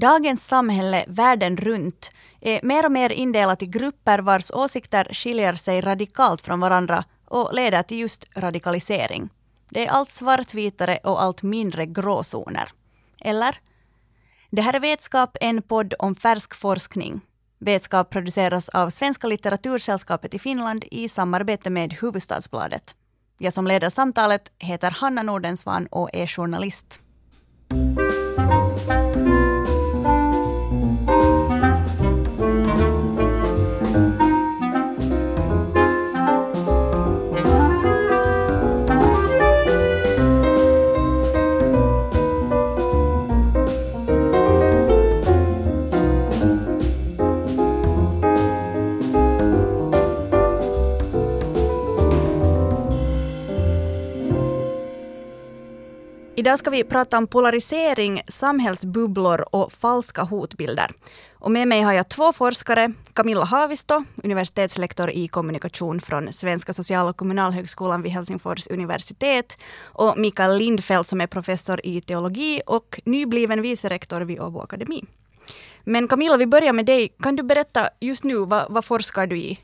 Dagens samhälle världen runt är mer och mer indelat i grupper vars åsikter skiljer sig radikalt från varandra och leder till just radikalisering. Det är allt svartvitare och allt mindre gråzoner. Eller? Det här är Vetskap, en podd om färsk forskning. Vetskap produceras av Svenska litteratursällskapet i Finland i samarbete med Huvudstadsbladet. Jag som leder samtalet heter Hanna Nordensvan och är journalist. Idag ska vi prata om polarisering, samhällsbubblor och falska hotbilder. Och med mig har jag två forskare, Camilla Havisto, universitetslektor i kommunikation från Svenska social och kommunalhögskolan vid Helsingfors universitet och Mikael Lindfeldt som är professor i teologi och nybliven vicerektor vid Åbo Akademi. Men Camilla, vi börjar med dig. Kan du berätta just nu, vad, vad forskar du i?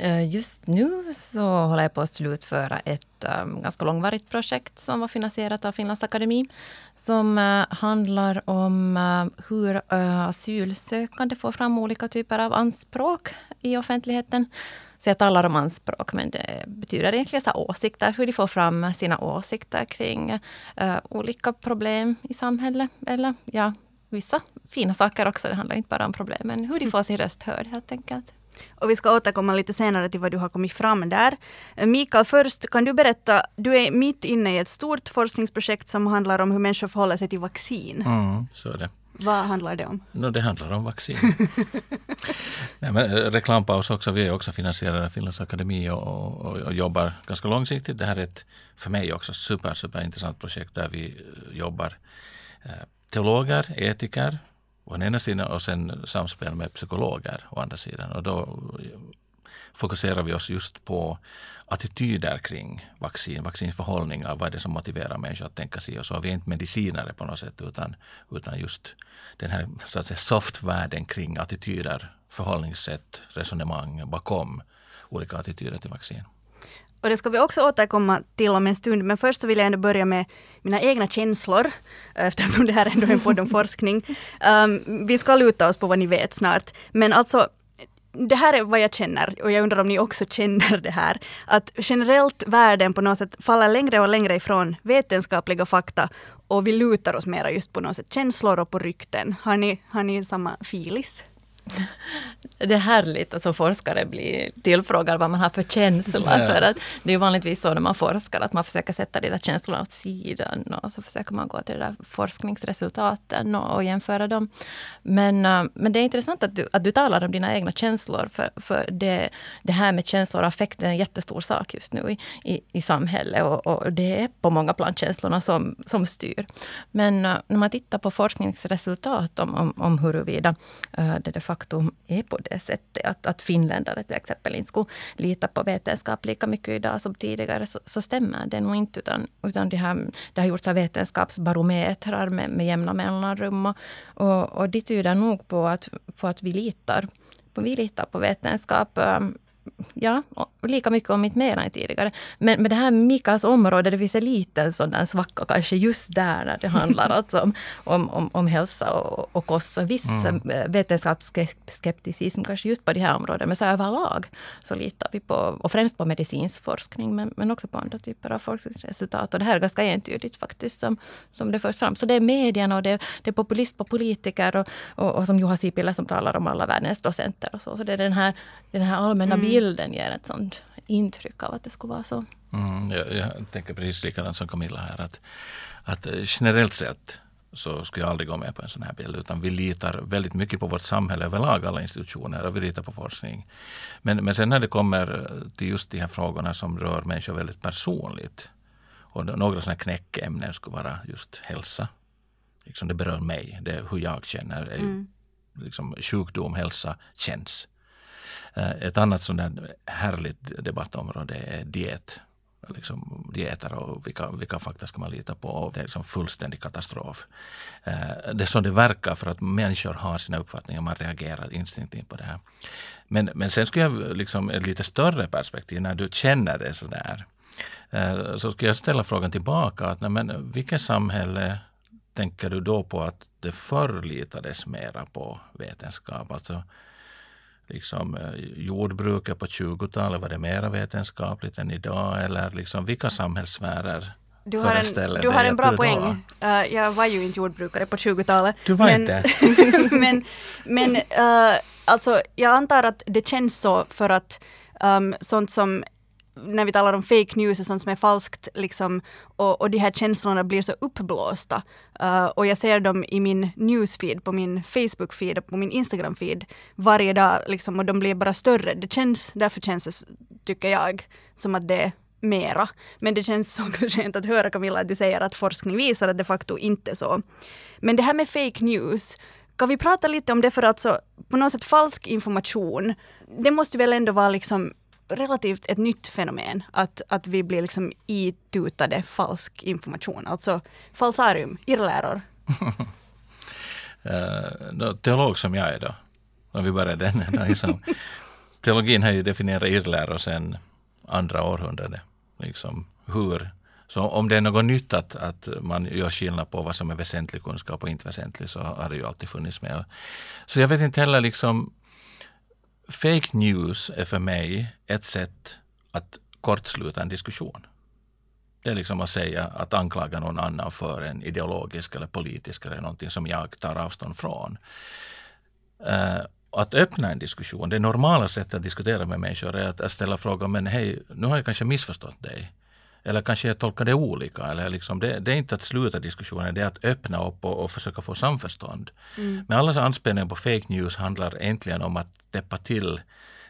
Eh, just nu så håller jag på att slutföra ett ehm, ganska långvarigt projekt som var finansierat av Finlands Akademi. Som eh, handlar om eh, hur asylsökande får fram olika typer av anspråk i offentligheten. Så jag talar om anspråk, men det betyder egentligen så åsikter, hur de får fram sina åsikter kring olika problem i samhället. Eller ja, vissa fina saker också. Det handlar inte bara om problem, men hur de får sin röst hörd helt enkelt. Och vi ska återkomma lite senare till vad du har kommit fram där. Mikael, först kan du berätta, du är mitt inne i ett stort forskningsprojekt som handlar om hur människor förhåller sig till vaccin. Mm, så är det. Vad handlar det om? No, det handlar om vaccin. Nej, men, eh, reklampaus också, vi är också finansierade av Finlands Akademi och, och, och, jobbar ganska långsiktigt. Det här är ett för mig också super, super intressant projekt där vi eh, jobbar eh, teologer, etiker, å ena sidan och sen samspel med psykologer å andra sidan. Och då fokuserar vi oss just på attityder kring vaccin, vaccinförhållningar, vad är det som motiverar människor att tänka sig och så. Vi är inte medicinare på något sätt utan, utan just den här så att säga, softvärlden kring attityder, förhållningssätt, resonemang bakom olika attityder till vaccin. Och det ska vi också återkomma till om en stund, men först så vill jag ändå börja med mina egna känslor, eftersom det här ändå är en podd om forskning. Um, vi ska luta oss på vad ni vet snart, men alltså det här är vad jag känner och jag undrar om ni också känner det här. Att generellt världen på något sätt faller längre och längre ifrån vetenskapliga fakta och vi lutar oss mera just på något sätt känslor och på rykten. Har ni, har ni samma filis? Det är härligt att som forskare bli tillfrågad vad man har för känslor. Ja. För att det är vanligtvis så när man forskar att man försöker sätta de där känslorna åt sidan och så försöker man gå till de där forskningsresultaten och, och jämföra dem. Men, uh, men det är intressant att du, att du talar om dina egna känslor för, för det, det här med känslor och affekt är en jättestor sak just nu i, i, i samhället och, och, det är på många plan känslorna som, som styr. Men uh, när man tittar på forskningsresultat om, om, om huruvida uh, det faktum är på det sättet att, att finländare till exempel inte skulle lita på vetenskap lika mycket idag som tidigare, så, så stämmer det nog inte. Utan, utan det, har, det har gjorts av vetenskapsbarometrar med, med jämna mellanrum. Och, och, och det tyder nog på att, på att vi litar vi litar på vetenskap ja, lika mycket om inte mer än tidigare. Men, men det här Mikas område, det finns en liten sån svacka kanske just där när det handlar alltså om, om, om, om hälsa och, och kost. Viss mm. vetenskapsskepticism kanske just på de här områdena. Men så överlag så litar vi på, och främst på medicinsk forskning, men, men också på andra typer av forskningsresultat. Och det här är ganska entydigt faktiskt som, som det förs fram. Så det är medierna och det, det är populist på politiker och, och, och som Juha Sipilä som talar om alla världens docenter och så. Så det är den här, den här allmänna mm. Bilden ger ett sånt intryck av att det skulle vara så. Mm, jag, jag tänker precis likadant som Camilla här. Att, att eh, generellt sett så skulle jag aldrig gå med på en sån här bild. Utan vi litar väldigt mycket på vårt samhälle överlag, alla institutioner, och vi litar på forskning. Men, men sen när det kommer till just de här frågorna som rör människor väldigt personligt. Och några sådana knäckämnen skulle vara just hälsa. Liksom det berör mig, det hur jag känner. Mm. Liksom sjukdom, hälsa känns. Eh, ett annat sånt där härligt debattområde är diet. liksom, dieter och vilka, vilka fakta ska man lita på. Och det är liksom fullständig katastrof. Eh, det är så det verkar för att människor har sina uppfattningar, man reagerar instinktivt på det här. Men, men sen skulle jag liksom ett lite större perspektiv, när du känner det sådär, eh, så skulle jag ställa frågan tillbaka, att, nej, men, vilket samhälle tänker du då på att det förr litades mera på vetenskap? Alltså, liksom, eh, jordbruket på 20-talet, var det mera vetenskapligt än idag? Eller liksom, vilka samhällssfärer du har en, du har en bra poäng. Uh, jag var ju inte jordbrukare på 20-talet. Du var men, inte? men men uh, alltså, jag antar att det känns så för att um, sånt som när vi talar om fake news och sånt som är falskt liksom, och, och de här känslorna blir så uppblåsta. Uh, och jag ser dem i min newsfeed, på min Facebook-feed och på min Instagram-feed varje dag liksom, och de blir bara större. Det känns, därför känns det, tycker jag, som att det är mera. Men det känns också skönt att höra Camilla att du säger att forskning visar att det de facto inte är så. Men det här med fake news, kan vi prata lite om det för att så, på något sätt falsk information, det måste väl ändå vara liksom relativt ett nytt fenomen att, att vi blir liksom itutade falsk information, alltså falsarium, irrläror. uh, teolog som jag är då, om vi börjar den, liksom, teologin har ju definierat irrläror sedan andra århundradet. Liksom, hur så om det är något nytt att, att man gör skillnad på vad som är väsentlig kunskap och inte väsentlig så har det ju alltid funnits med. Så jag vet inte heller liksom fake news är för mig ett sätt att kortsluta en diskussion. Det är liksom att säga att anklaga någon annan för en ideologisk eller politisk eller någonting som jag tar avstånd från. Uh, att öppna en diskussion, det normala sättet att diskutera med människor är att ställa frågan, men hej, nu har jag kanske missförstått dig. Eller kanske jag tolkar det olika. Eller liksom det, det, är inte att sluta diskussionen, det är att öppna upp och, och försöka få samförstånd. Mm. Men alla anspelningar på fake news handlar egentligen om att täppa till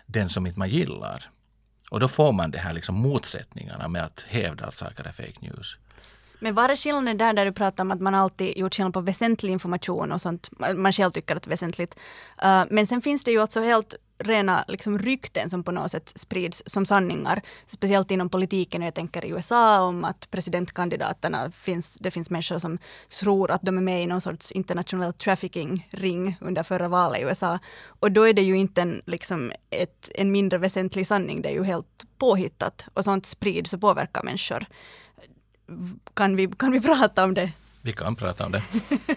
den som inte man gillar. Och då får man de här liksom motsättningarna med att hävda att saker är fake news. Men var är skillnaden där, där du pratar om att man alltid gjort skillnad på väsentlig information och sånt man själv tycker att det är väsentligt. Uh, men sen finns det ju också helt rena liksom, rykten som på något sätt sprids som sanningar. Speciellt inom politiken, jag tänker i USA om att presidentkandidaterna finns, det finns människor som tror att de är med i någon sorts internationell trafficking-ring under förra valet i USA. Och då är det ju inte en, liksom, ett, en mindre väsentlig sanning, det är ju helt påhittat. Och sånt sprids och påverkar människor. Kan vi, kan vi prata om det? Vi kan prata om det.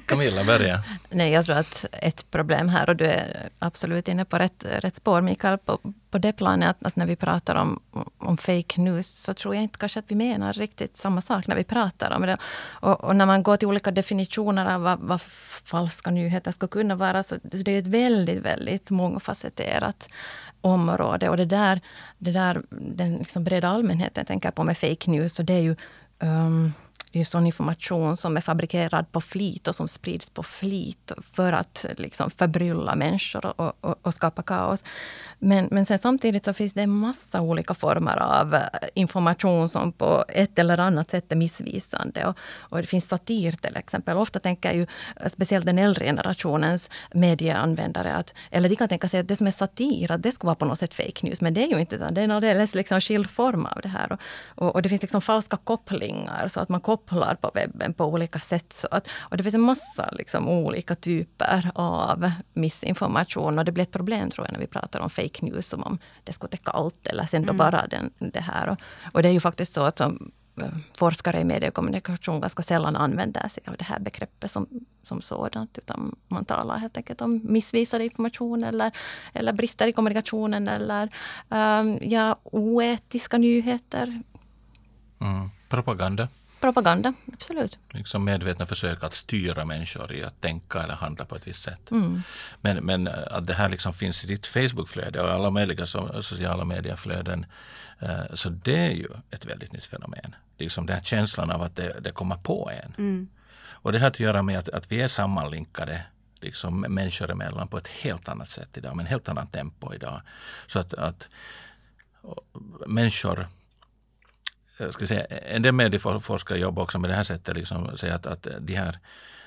Camilla, börja. Nej, jag tror att ett problem här, och du är absolut inne på rätt, rätt spår Mikael, på, på det planet att, att, när vi pratar om, om fake news så tror jag inte kanske att vi menar riktigt samma sak när vi pratar om det. Och, och när man går till olika definitioner av vad, vad, falska nyheter ska kunna vara, så det är ett väldigt, väldigt mångfacetterat område. Och det där, det där den liksom breda allmänheten tänker på med fake news, så det är ju um, det är sån information som är fabrikerad på flit och som sprids på flit för att liksom förbrylla människor och, och, och, skapa kaos. Men, men sen samtidigt så finns det en massa olika former av eh, information som på ett eller annat sätt är missvisande. Och, och det finns satir till exempel. Ofta tänker ju eh, speciellt den äldre generationens medieanvändare att, eller de kan tänka sig att det som är satir, att det ska vara på något sätt fake news. Men det är ju inte så. Det är en alldeles liksom skild form av det här. Och, och, det finns liksom falska kopplingar så att man kopplar kopplar på webben på olika sätt. Så att, och det finns en massa liksom, olika typer av missinformation och det blir ett problem tror jag när vi pratar om fake news som om det skulle täcka allt eller sen då mm. bara den, det här. Och, och, det är ju faktiskt så att som eh, forskare i mediekommunikation ganska sällan använder sig av det här begreppet som, som sådant. Utan man talar helt enkelt om missvisad information eller, eller brister i kommunikationen eller um, ja, oetiska nyheter. Mm. Propaganda propaganda, absolut. Liksom medvetna försök att styra människor i att tänka eller handla på ett visst sätt. Mm. Men, men eh, att det här liksom finns i ditt Facebookflöde och alla möjliga sociala medieflöden, eh, så det är ju ett väldigt nytt fenomen. Liksom den här känslan av att det, det kommer på en. Mm. Och det har att göra med att, att vi är sammanlinkade liksom människor emellan på ett helt annat sätt idag, med en helt annan tempo idag. Så att, att människor ska säga, en del medieforskare jobbar också med det här sättet, liksom, säga att, att de här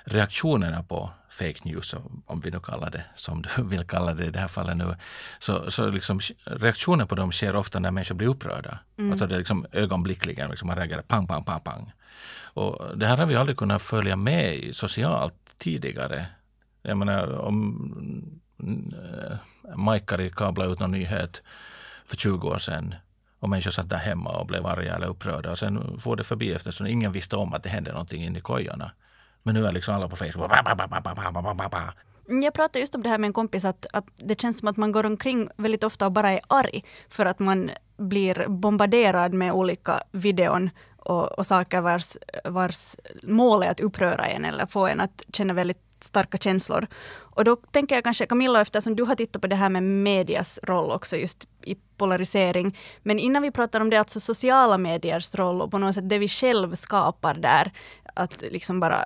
reaktionerna på fake news, om vi nu kallar det som du vill kalla det i det här fallet nu, så, så liksom, reaktionen på dem sker ofta när människor blir upprörda. Mm. Alltså det är liksom ögonblickligen, liksom man reagerar pang, pang, pang, pang. Och det här har vi aldrig kunnat följa med socialt tidigare. Jag menar om äh, Majkari kablade ut någon nyhet för 20 år sedan och människor satt där hemma och blev arga eller upprörda och sen får det förbi eftersom ingen visste om att det hände någonting inne i kojorna. Men nu är liksom alla på Facebook. Jag pratade just om det här med en kompis att, att det känns som att man går omkring väldigt ofta och bara är arg för att man blir bombarderad med olika videon och, och saker vars, vars mål är att uppröra en eller få en att känna väldigt starka känslor. Och då tänker jag kanske Camilla, eftersom du har tittat på det här med medias roll också just i polarisering. Men innan vi pratar om det, alltså sociala mediers roll och på något sätt det vi själv skapar där. Att liksom bara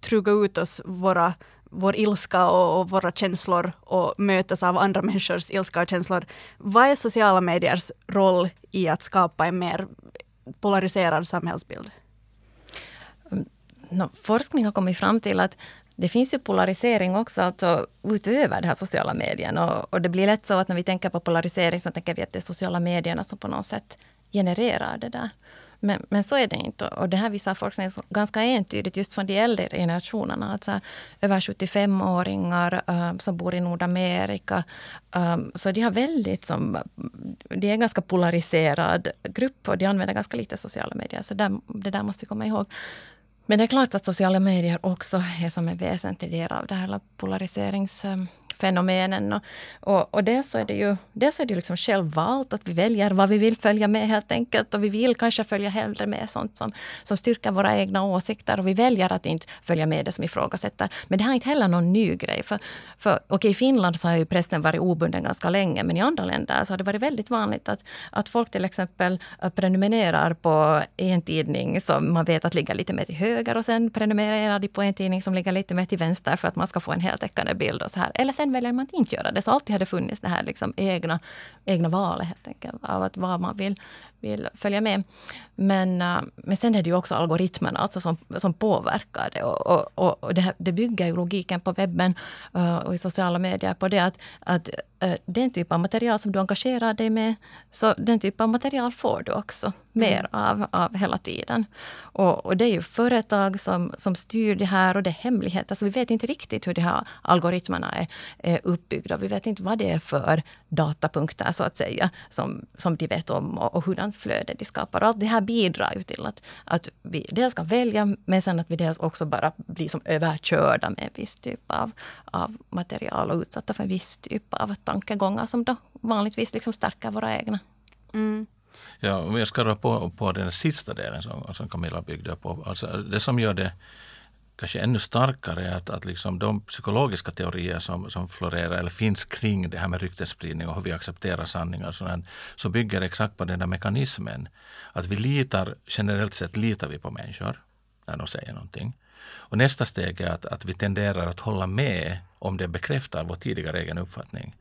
truga ut oss våra vår ilska och, och, våra känslor och mötas av andra människors ilska och känslor. Vad är sociala mediers roll i att skapa en mer polariserad samhällsbild? Mm, no, forskning har kommit fram till att det finns ju polarisering också alltså, utöver de här sociala medierna. Och, och, det blir lätt så att när vi tänker på polarisering så tänker vi att det är sociala medierna som på något sätt genererar det där. Men, men så är det inte. Och det här visar forskning ganska entydigt just från de äldre generationerna. Alltså, över 75-åringar um, äh, eh, som bor i Nordamerika. Um, så de har väldigt som, de är en ganska polariserad grupp och de använder ganska lite sociala medier. Så där, det där måste vi komma ihåg. Men det är klart att sociala medier också är som en väsentlig del av det här fenomenen. Och, och, och dels är det ju dels är det liksom självvalt att vi väljer vad vi vill följa med helt enkelt. Och vi vill kanske följa hellre med sånt som, som styrker våra egna åsikter. Och vi väljer att inte följa med det som ifrågasätter. Men det här är inte heller någon ny grej. För, för okay, I Finland så har ju pressen varit obunden ganska länge. Men i andra länder så har det varit väldigt vanligt att, att folk till exempel eh, prenumererar på en tidning som man vet att ligger lite mer till höger höger och sen prenumererar de på en tidning som ligger lite mer till vänster för att man ska få en heltäckande bild. och så här. Eller sen väljer man att inte göra det. Så alltid har det funnits det här liksom egna, egna valet helt enkelt, av att vad man vill, vill följa med. Men, uh, men sen är det ju också algoritmerna alltså som, som påverkar det. Och, och, och det, här, det bygger ju logiken på webben uh, och i sociala medier på det att, att uh, den typ av material som du engagerar dig med, så den typ av material får du också mer mm. av, av hela tiden. Och, och, det är ju företag som, som styr det här och det är hemligheter. Så vi vet inte riktigt hur de här algoritmerna är, är uppbyggda. Vi vet inte vad det är för datapunkter så att säga som, som de vet om och, och hurdant flöde de skapar. Allt det här bidrar ju till att, att vi dels kan välja men sen att vi dels också bara blir som överkörda med en viss typ av, av material och utsatta för en viss typ av tankegångar som då vanligtvis liksom stärker våra egna. Mm. Ja, om jag ska på, på den sista delen som, som Camilla byggde på. Alltså det som gör det kanske ännu starkare att, att liksom de psykologiska teorier som, som florerar eller finns kring det här med ryktesspridning och hur vi accepterar sanningar sådant, så bygger exakt på den där mekanismen. Att vi litar, generellt sett litar vi på människor när de säger någonting. Och nästa steg är att, att vi tenderar att hålla med om det bekräftar vår tidigare egen uppfattning.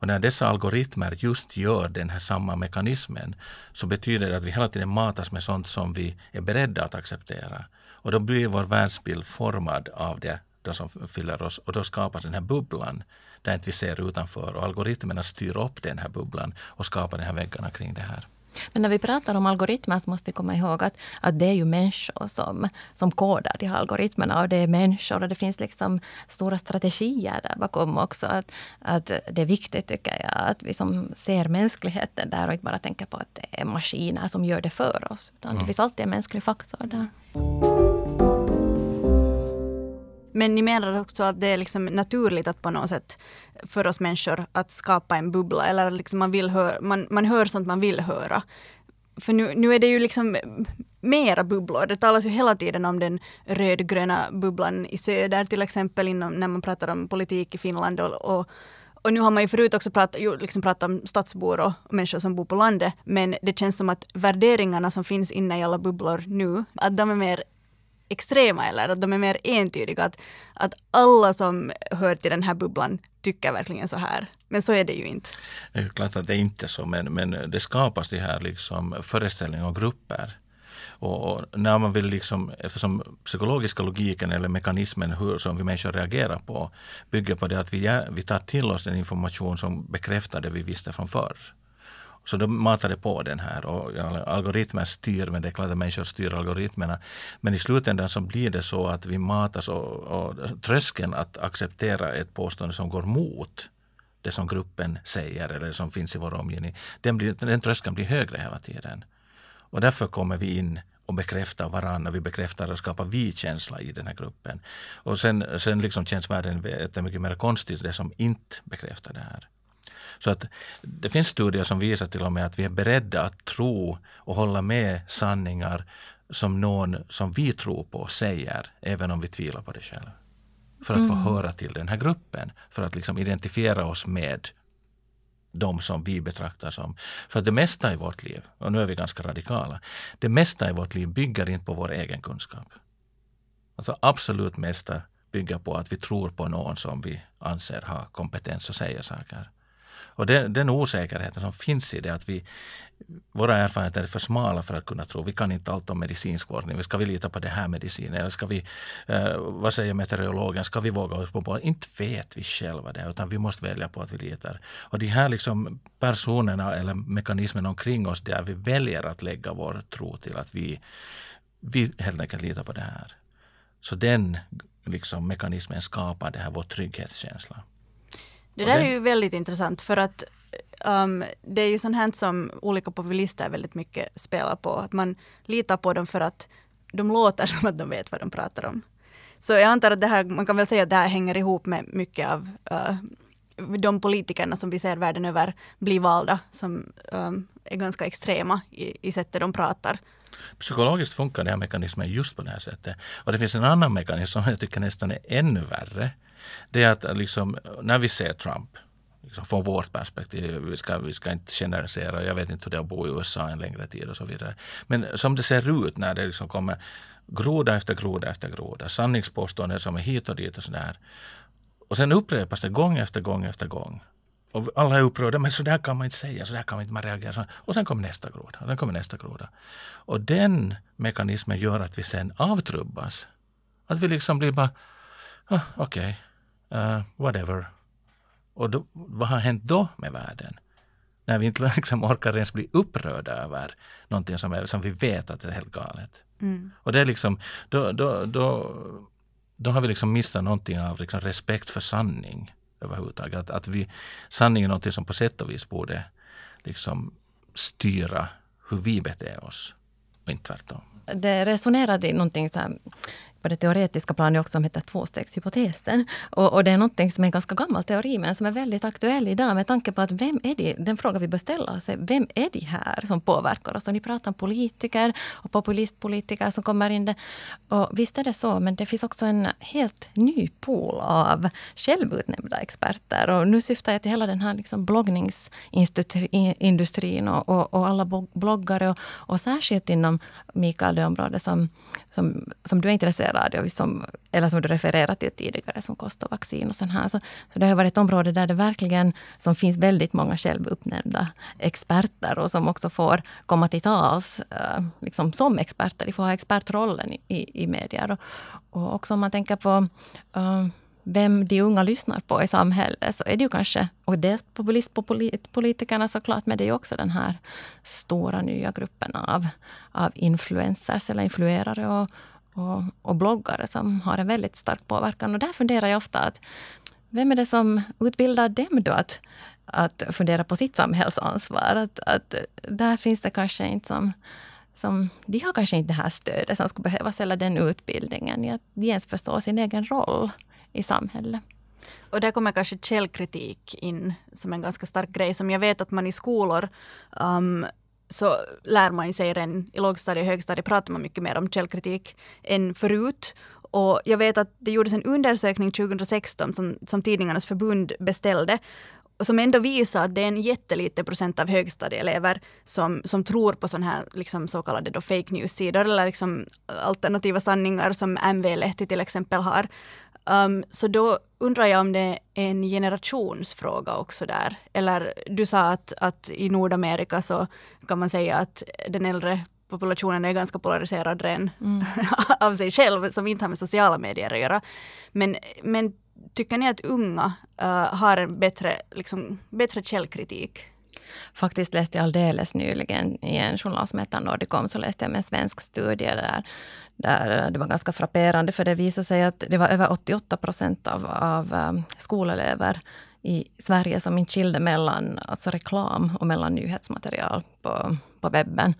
Och när dessa algoritmer just gör den här samma mekanismen så betyder det att vi hela tiden matas med sånt som vi är beredda att acceptera. Och då blir vår världsbild formad av det, då som fyller oss och då skapas den här bubblan där inte vi ser utanför och algoritmerna styr upp den här bubblan och skapar de här väggarna kring det här. Men när vi pratar om algoritmer så måste vi komma ihåg att, att det är ju människor som, som kodar de här algoritmerna och det är människor och det finns liksom stora strategier där bakom också. Att, att det är viktigt tycker jag att vi som ser mänskligheten där och inte bara tänker på att det är maskiner som gör det för oss. Utan mm. det finns alltid en mänsklig faktor där. Men ni menar också att det är liksom naturligt att på något sätt för oss människor att skapa en bubbla eller liksom man, vill hör, man, man hör sånt man vill höra. För nu, nu är det ju liksom mera bubblor. Det talas ju hela tiden om den rödgröna bubblan i söder till exempel inom, när man pratar om politik i Finland. Och, och, och nu har man ju förut också pratat, ju, liksom pratat om stadsbor och människor som bor på landet. Men det känns som att värderingarna som finns inne i alla bubblor nu, att de är mer extrema eller att de är mer entydiga. Att, att alla som hör till den här bubblan tycker verkligen så här. Men så är det ju inte. Det är klart att det är inte så, men, men det skapas de här liksom föreställningar och grupper. Och, och, när man vill liksom, eftersom psykologiska logiken eller mekanismen hur som vi människor reagerar på bygger på det att vi, vi tar till oss den information som bekräftar det vi visste från förr. Så då matade på den här och algoritmer styr, men det är klart att människor styr algoritmerna. Men i slutändan så blir det så att vi matas och, och tröskeln att acceptera ett påstående som går mot det som gruppen säger eller som finns i vår omgivning, den, blir, den tröskeln blir högre hela tiden. Och därför kommer vi in och bekräftar varandra, vi bekräftar och skapar vi-känsla i den här gruppen. Och sen, sen liksom känns världen mycket mer konstigt, det som inte bekräftar det här. Så att det finns studier som visar till och med att vi är beredda att tro och hålla med sanningar som någon som vi tror på säger, även om vi tvivlar på det själva. För att mm. få höra till den här gruppen, för att liksom identifiera oss med de som vi betraktar som. För det mesta i vårt liv, och nu är vi ganska radikala, det mesta i vårt liv bygger inte på vår egen kunskap. Alltså absolut mesta bygger på att vi tror på någon som vi anser har kompetens att säga saker. Och den, den osäkerheten som finns i det att vi, våra erfarenheter är för smala för att kunna tro. Vi kan inte allt om medicinsk vård. Ska vi lita på det här medicinen? Eller ska vi, eh, vad säger meteorologen? Ska vi våga oss på det? Inte vet vi själva det, utan vi måste välja på att vi litar. Och de här liksom personerna eller mekanismerna omkring oss där vi väljer att lägga vår tro till att vi, vi helt enkelt litar på det här. Så den liksom, mekanismen skapar det här, vår trygghetskänsla. Det där det... är ju väldigt intressant för att um, det är ju sånt här som olika populister väldigt mycket spelar på. Att man litar på dem för att de låter som att de vet vad de pratar om. Så jag antar att det här, man kan väl säga att det här hänger ihop med mycket av uh, de politikerna som vi ser världen över bli valda, som um, är ganska extrema i, i sättet de pratar. Psykologiskt funkar den här mekanismen just på det här sättet. Och det finns en annan mekanism som jag tycker nästan är ännu värre det är att eh, liksom, när vi ser Trump, liksom från vårt perspektiv, vi ska, vi ska inte generalisera, jag vet inte hur det är att bo i USA en längre tid och så vidare. Men som det ser ut när det liksom kommer groda efter groda efter groda, sanningspåståenden som är hit och dit och sådär. Och sen upprepas det gång efter gång efter gång. Och alla är upprörda, men så där kan man inte säga, så där kan man inte man reagera. Och sen kommer nästa groda, och sen kommer nästa groda. Och den mekanismen gör att vi sen avtrubbas. Att vi liksom blir bara, ah, okej, okay uh, whatever. Och då, vad har hänt då med världen? När vi inte liksom orkar ens bli upprörda över någonting som, är, som vi vet att det är helt galet. Mm. Och det är liksom, då, då, då, då har vi liksom missat någonting av liksom respekt för sanning överhuvudtaget. Att, att vi, sanning är någonting som på sätt och vis borde liksom styra hur vi beter oss och inte tvärtom. Det resonerade i någonting så här, på det teoretiska planet också som heter tvåstegshypotesen. Och, och, det är något som är en ganska gammal teori men som är väldigt aktuell idag med tanke på att vem är det, den fråga vi bör ställa oss är vem är de här som påverkar oss? Och ni pratar om politiker och populistpolitiker som kommer in. Det. Och visst är det så, men det finns också en helt ny pool av självutnämnda experter. Och nu syftar jag till hela den här liksom bloggningsindustrin och, och, och alla bloggare och, och särskilt inom Mikael det område som, som, som du är intresserad av, som, eller som du refererat till tidigare, som kostar vaccin och sånt här. Så, så det har varit ett område där det verkligen som finns väldigt många självuppnämnda experter och som också får komma till tals eh, liksom som experter. De får ha expertrollen i, i, i medier. Och, och också om man tänker på uh, vem de unga lyssnar på i samhället så är det ju kanske, och dels populistpolitikerna såklart, men det är ju också den här stora nya gruppen av, av influencers eller influerare och, och, och bloggare som har en väldigt stark påverkan. Och där funderar jag ofta att vem är det som utbildar dem då att, att fundera på sitt samhällsansvar? Att, att där finns det kanske inte som, som... De har kanske inte det här stödet som skulle behövas eller den utbildningen i att de ens förstår sin egen roll i samhället. Och där kommer kanske källkritik in som en ganska stark grej som jag vet att man i skolor um, så lär man sig redan i lågstadiet och högstadiet pratar man mycket mer om källkritik än förut. Och jag vet att det gjordes en undersökning 2016 som, som Tidningarnas förbund beställde och som ändå visar att det är en jätteliten procent av högstadieelever som, som tror på sådana här liksom, så kallade då fake news-sidor eller liksom alternativa sanningar som MV-Lehti till exempel har. Um, så då undrar jag om det är en generationsfråga också där. Eller du sa att, att i Nordamerika så kan man säga att den äldre populationen är ganska polariserad redan mm. av sig själv som inte har med sociala medier att göra. Men, men tycker ni att unga uh, har en bättre, liksom, bättre källkritik? Faktiskt läste jag alldeles nyligen i en journal som heter Nordicom, så läste jag med en svensk studie där, där eh, det var ganska frapperande, för det visade sig att det var över 88 procent av, av eh, skolelever i Sverige som inte skilde mellan alltså reklam och mellan nyhetsmaterial på, på webben.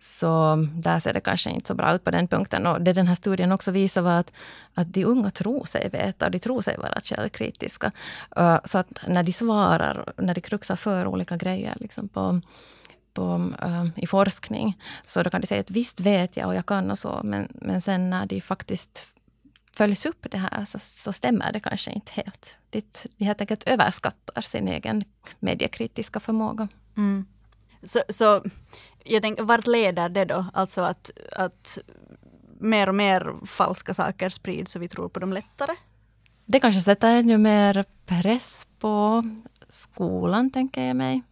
Så där ser det kanske inte så bra ut på den punkten. Och det den här studien också visar var att, att de unga tror sig veta och de tror sig vara källkritiska. Eh, så att när de svarar, när de kruxar för olika grejer liksom på, på, uh, i forskning, så då kan de säga att visst vet jag och jag kan och så, men, men sen när de faktiskt följs upp det här så, så stämmer det kanske inte helt. De, de helt enkelt överskattar sin egen mediekritiska förmåga. Mm. Så, så jag tänker, vart leder det då? Alltså att, att mer och mer falska saker sprids och vi tror på dem lättare? Det kanske sätter ännu mer press på skolan, tänker jag mig.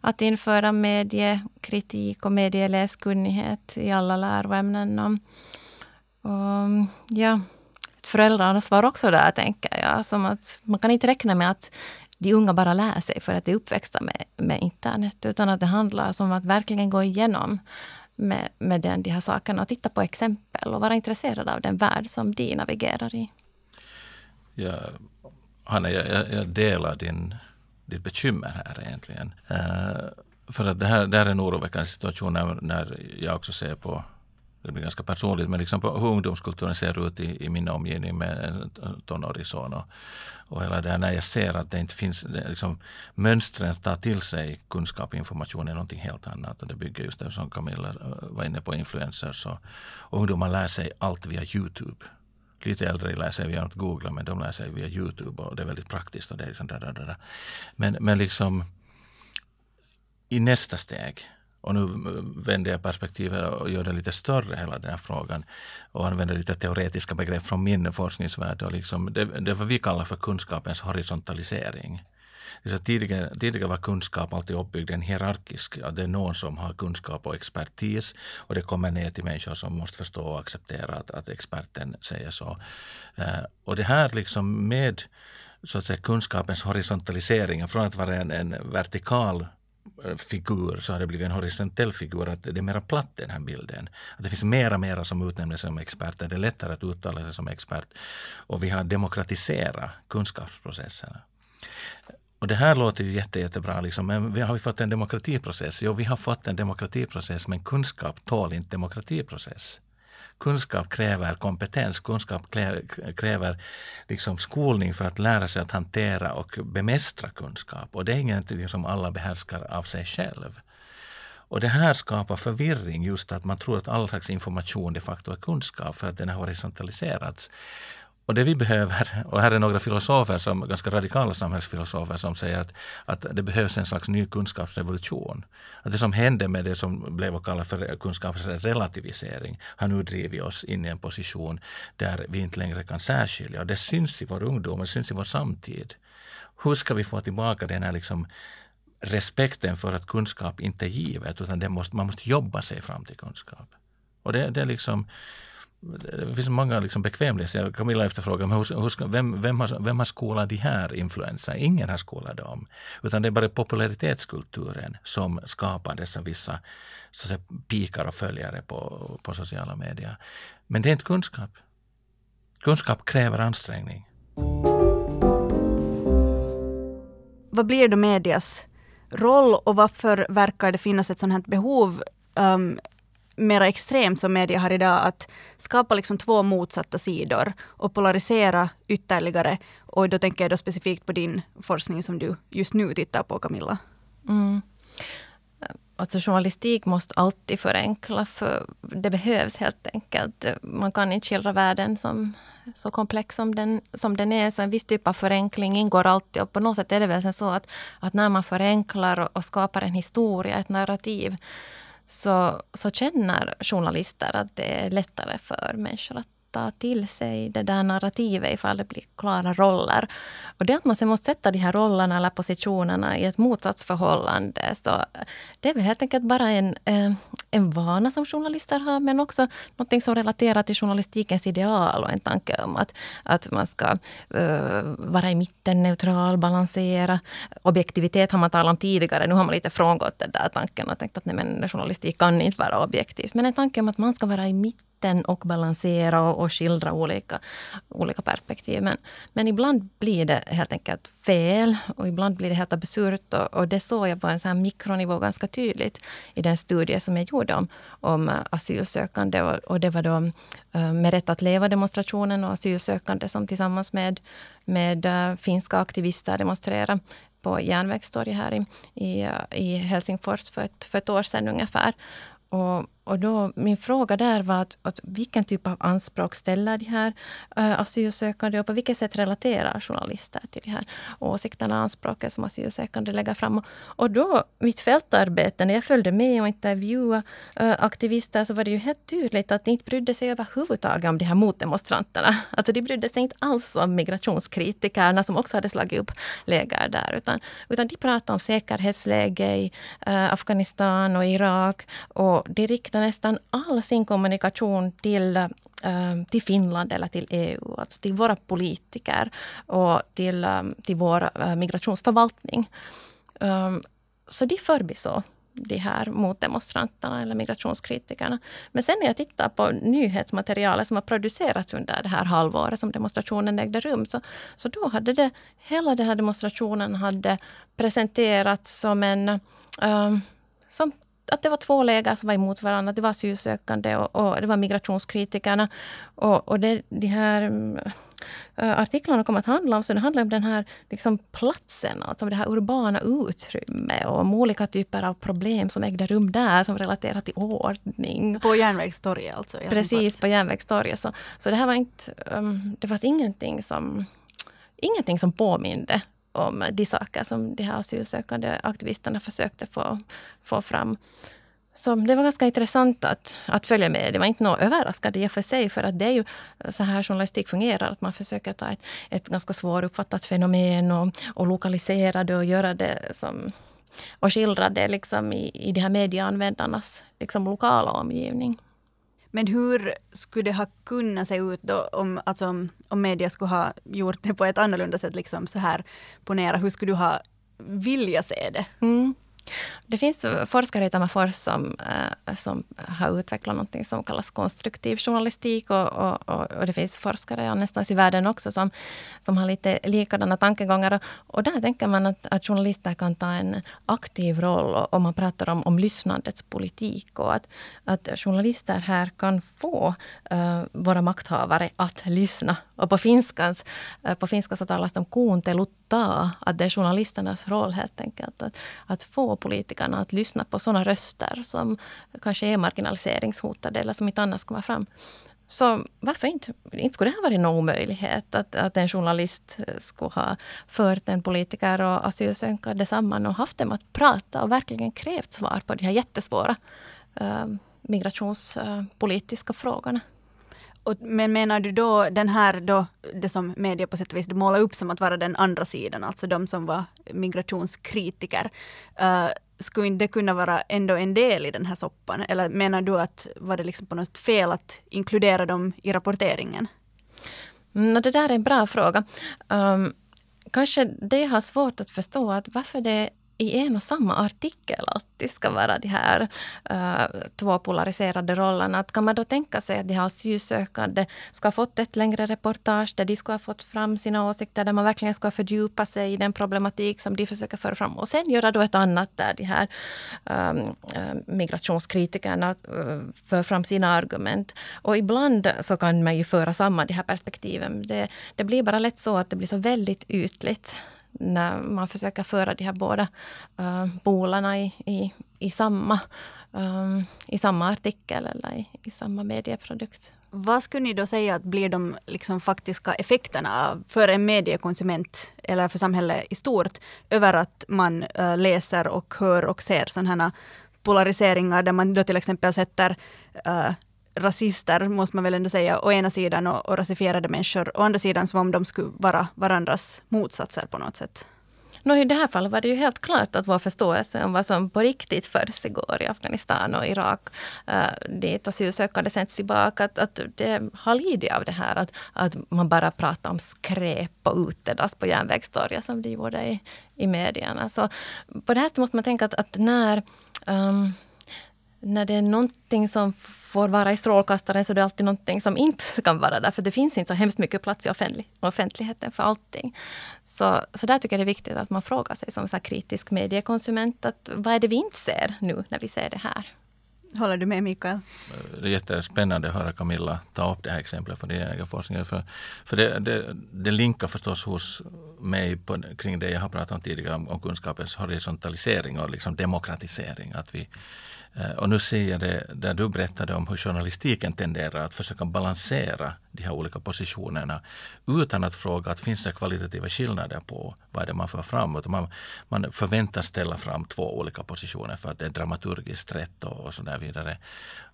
Att införa mediekritik och medieläskunnighet i alla läroämnen. Och, och, ja, föräldrarnas svar också där, tänker jag. Som att man kan inte räkna med att de unga bara lär sig för att de är uppväxta med, med internet, utan att det handlar om att verkligen gå igenom med, med den, de här sakerna och titta på exempel och vara intresserad av den värld som de navigerar i. Ja, Hanna, jag, jag delar din, ditt bekymmer här egentligen. Uh, för att det här, det här är en oroväckande situation när, när jag också ser på det blir ganska personligt, men liksom på hur ungdomskulturen ser ut i, i min omgivning med en tonårig son. Och, och hela det här, när jag ser att det inte finns, det liksom, mönstren att ta till sig kunskap och information är någonting helt annat. Och det bygger just det som Camilla eh, var inne på, influencers. Och, och ungdomar lär sig allt via Youtube. Lite äldre lär sig via Google, men de lär sig via Youtube och det är väldigt praktiskt. Och det är liksom där, där, där. Men, men liksom i nästa steg och nu vänder jag perspektivet och gör det lite större, hela den här frågan. Och använder lite teoretiska begrepp från min forskningsvärld. Och liksom, det, det är vad vi kallar för kunskapens horisontalisering. Så tidigare, tidigare var kunskap alltid uppbyggd en hierarkisk, att det är någon som har kunskap och expertis och det kommer ner till människor som måste förstå och acceptera att, att experten säger så. Eh, och det här liksom med så att säga, kunskapens horisontalisering, från att vara en, en vertikal eh, figur så har det blivit en horisontell figur. Att det är mera platt den här bilden. Att det finns mera och mera som utnämner sig som experter. Det är lättare att uttala sig som expert. Och vi har demokratiserat kunskapsprocesserna. Och det här låter ju jätte, jättebra. Liksom. Men vi har vi fått en demokratiprocess? Jo, vi har fått en demokratiprocess men kunskap tål inte demokratiprocess kunskap kräver kompetens, kunskap kräver liksom skolning för att lära sig att hantera och bemästra kunskap. Och det är ingenting som alla behärskar av sig själv. Och det här skapar förvirring, just att man tror att all slags information de facto är kunskap för att den har horisontaliserats. Och det vi behöver, och här är några filosofer, som, ganska radikala samhällsfilosofer som säger att, att det behövs en slags ny kunskapsrevolution. Att det som hände med det som blev att kalla för kunskapsrelativisering har nu drivit oss in i en position där vi inte längre kan särskilja. Och det syns i vår ungdom, det syns i vår samtid. Hur ska vi få tillbaka den här liksom respekten för att kunskap inte är givet utan måste, man måste jobba sig fram till kunskap. Och det, det är liksom det finns många liksom bekvämligheter. Camilla efterfrågar hur, vem, vem, har, vem har skolat de här influenserna? Ingen har skolat dem. Utan det är bara popularitetskulturen som skapar dessa vissa så att säga, pikar och följare på, på sociala medier. Men det är inte kunskap. Kunskap kräver ansträngning. Vad blir då medias roll och varför verkar det finnas ett sådant här behov um, mera extremt som media har idag, att skapa liksom två motsatta sidor och polarisera ytterligare. Och då tänker jag då specifikt på din forskning som du just nu tittar på, Camilla. Mm. Alltså journalistik måste alltid förenkla, för det behövs helt enkelt. Man kan inte skildra världen som så komplex som den, som den är. Så en viss typ av förenkling ingår alltid. Och på något sätt är det väl så att, att när man förenklar och, och skapar en historia, ett narrativ, så, så känner journalister att det är lättare för människor att ta till sig det där narrativet ifall det blir klara roller. Och det att man sen måste sätta de här rollerna eller positionerna i ett motsatsförhållande. Så det är väl helt enkelt bara en, eh, en vana som journalister har, men också något som relaterar till journalistikens ideal och en tanke om att, att man ska uh, vara i mitten, neutral, balansera. Objektivitet har man talat om tidigare. Nu har man lite frångått den där tanken och tänkt att nej, men journalistik kan inte vara objektivt. Men en tanke om att man ska vara i mitten mitten och balansera och, och skildra olika, olika perspektiv. Men, men ibland blir det helt enkelt fel och ibland blir det helt absurt. Och, och det såg jag på en sån här mikronivå ganska tydligt i den studie som jag gjorde om, om asylsökande. Och, och det var då eh, med Rätt att leva-demonstrationen och asylsökande som tillsammans med, med eh, finska aktivister demonstrerade på Järnvägstorget här i, i, eh, i Helsingfors för ett, för ett år sedan ungefär. Och, och då, min fråga där var att, att vilken typ av anspråk ställer de här äh, asylsökande och på vilket sätt relaterar journalister till de här åsikterna och anspråken som asylsökande lägger fram. Och, då, mitt fältarbete, när jag följde med och intervjuade äh, aktivister så var det ju helt tydligt att de inte brydde sig överhuvudtaget om de här motdemonstranterna. Alltså de brydde sig inte alls om migrationskritikerna som också hade slagit upp läger där, utan, utan de pratade om säkerhetsläge i äh, Afghanistan och Irak och de riktade riktar nästan all sin kommunikation till, eh, till Finland eller till EU, alltså till våra politiker och till, eh, till vår eh, migrationsförvaltning. Så de förbisåg de här motdemonstranterna eller migrationskritikerna. Men sen när jag tittar på nyhetsmaterialet som har producerats under det här halvåret som demonstrationen ägde rum, så, så då hade det, hela den här demonstrationen hade presenterats som en um, som att det var två läger som var emot varandra. Det var asylsökande och, och det var migrationskritikerna. Och, och det, de här äh, artiklarna kom att handla om, så det handlar om den här liksom, platsen, alltså det här urbana utrymmet och om olika typer av problem som ägde rum där som relaterar till ordning. På Järnvägstorget alltså? Precis, på Järnvägstorget. Så, så det här var inte, um, det fanns ingenting som, ingenting som påminde om de saker som de här asylsökande aktivisterna försökte få, få fram. Så det var ganska intressant att, att följa med. Det var inte något överraskande i och för sig, för att det är ju så här journalistik fungerar. Att man försöker ta ett, ett ganska svåruppfattat fenomen och, och lokalisera det och göra det som och skildra det liksom i, i de här medieanvändarnas liksom lokala omgivning. Men hur skulle det ha kunnat se ut då om, alltså, om media skulle ha gjort det på ett annorlunda sätt, liksom så här ponera, hur skulle du ha vilja se det? Mm. Det finns forskare i Tammerfors som, eh, som har utvecklat något som kallas konstruktiv journalistik. Och, och, och, det finns forskare annanstans i världen också som, som har lite likadana tankegångar. Och där tänker man att, att journalister kan ta en aktiv roll och man pratar om, om lyssnandets politik. Och att, att journalister här kan få äh, våra makthavare att lyssna. Och på, finskans, äh, på finska så talas det om kuuntelutta, att det är journalisternas roll helt enkelt. Att, att få politikerna att lyssna på sådana röster som kanske är marginaliseringshotade eller som inte annars kommer fram. Så varför inte? Inte skulle det ha varit någon omöjlighet att, att en journalist skulle ha fört en politiker och asylsökande samman och haft dem att prata och verkligen krävt svar på de här jättesvåra eh, äh, migrationspolitiska eh, frågorna. Och, men menar du då den här då, det som media på sätt och vis målar upp som att vara den andra sidan, alltså de som var migrationskritiker. Uh, skulle inte det kunna vara ändå en del i den här soppan? Eller menar du att var det liksom på något sätt fel att inkludera dem i rapporteringen? Mm, no, det där är en bra fråga. Um, kanske det har svårt att förstå att varför det i en och samma artikel alltid ska vara de här uh, två polariserade rollerna. Att kan man då tänka sig att de här asylsökande ska ha fått ett längre reportage där de ska ha fått fram sina åsikter, där man verkligen ska fördjupa sig i den problematik som de försöker föra fram och sen göra då ett annat där de här um, migrationskritikerna uh, för fram sina argument. Och ibland så kan man ju föra samman de här perspektiven. Det, det blir bara lätt så att det blir så väldigt ytligt när man försöker föra de här båda uh, bolarna i, i, i, samma, um, i samma artikel eller i, i samma medieprodukt. Vad skulle ni då säga att blir de liksom faktiska effekterna för en mediekonsument eller för samhället i stort över att man uh, läser och hör och ser sådana här polariseringar där man då till exempel sätter uh, rasister, måste man väl ändå säga, å ena sidan och, och rasifierade människor å andra sidan som om de skulle vara varandras motsatser på något sätt. No, I det här fallet var det ju helt klart att vår förståelse om vad som på riktigt försiggår i Afghanistan och Irak, uh, dit asylsökande sänds tillbaka, att, att det har lidit av det här att, att man bara pratar om skräp och utedass på järnvägstorget som de gjorde i, i medierna. Så på det här sättet måste man tänka att, att när um, när det är någonting som får vara i strålkastaren så är det alltid någonting som inte kan vara där. För det finns inte så hemskt mycket plats i offentlig, offentligheten för allting. Så, så där tycker jag det är viktigt att man frågar sig som så kritisk mediekonsument. Att vad är det vi inte ser nu när vi ser det här? Håller du med Mikael? Det är jättespännande att höra Camilla ta upp det här exemplet från din egen forskning. För, för det, det, det linkar förstås hos mig på, kring det jag har pratat om tidigare om, om kunskapens horisontalisering och liksom demokratisering. Att vi, Eh, och nu ser jag det där du berättade om hur journalistiken tenderar att försöka balansera de här olika positionerna utan att fråga att finns det kvalitativa skillnader på vad det är man för fram. Utan man, man förväntas ställa fram två olika positioner för att det är dramaturgiskt rätt och, och så där vidare.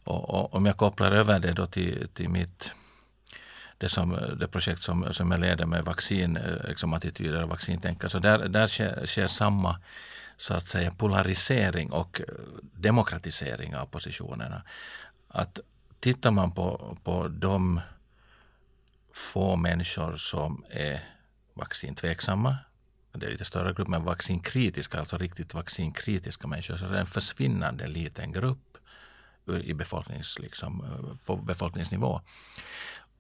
Och, och, om jag kopplar över det då till, till mitt det, som, det projekt som, som jag leder med vaccinattityder eh, liksom och vaccintänkande. Så där, där sker, sker samma så att säga polarisering och eh, demokratisering av positionerna. Att tittar man på, på de få människor som är vaccintveksamma, det är lite större grupp, men vaccinkritiska, alltså riktigt vaccinkritiska människor, så det är en försvinnande liten grupp i befolknings, liksom, eh, på befolkningsnivå.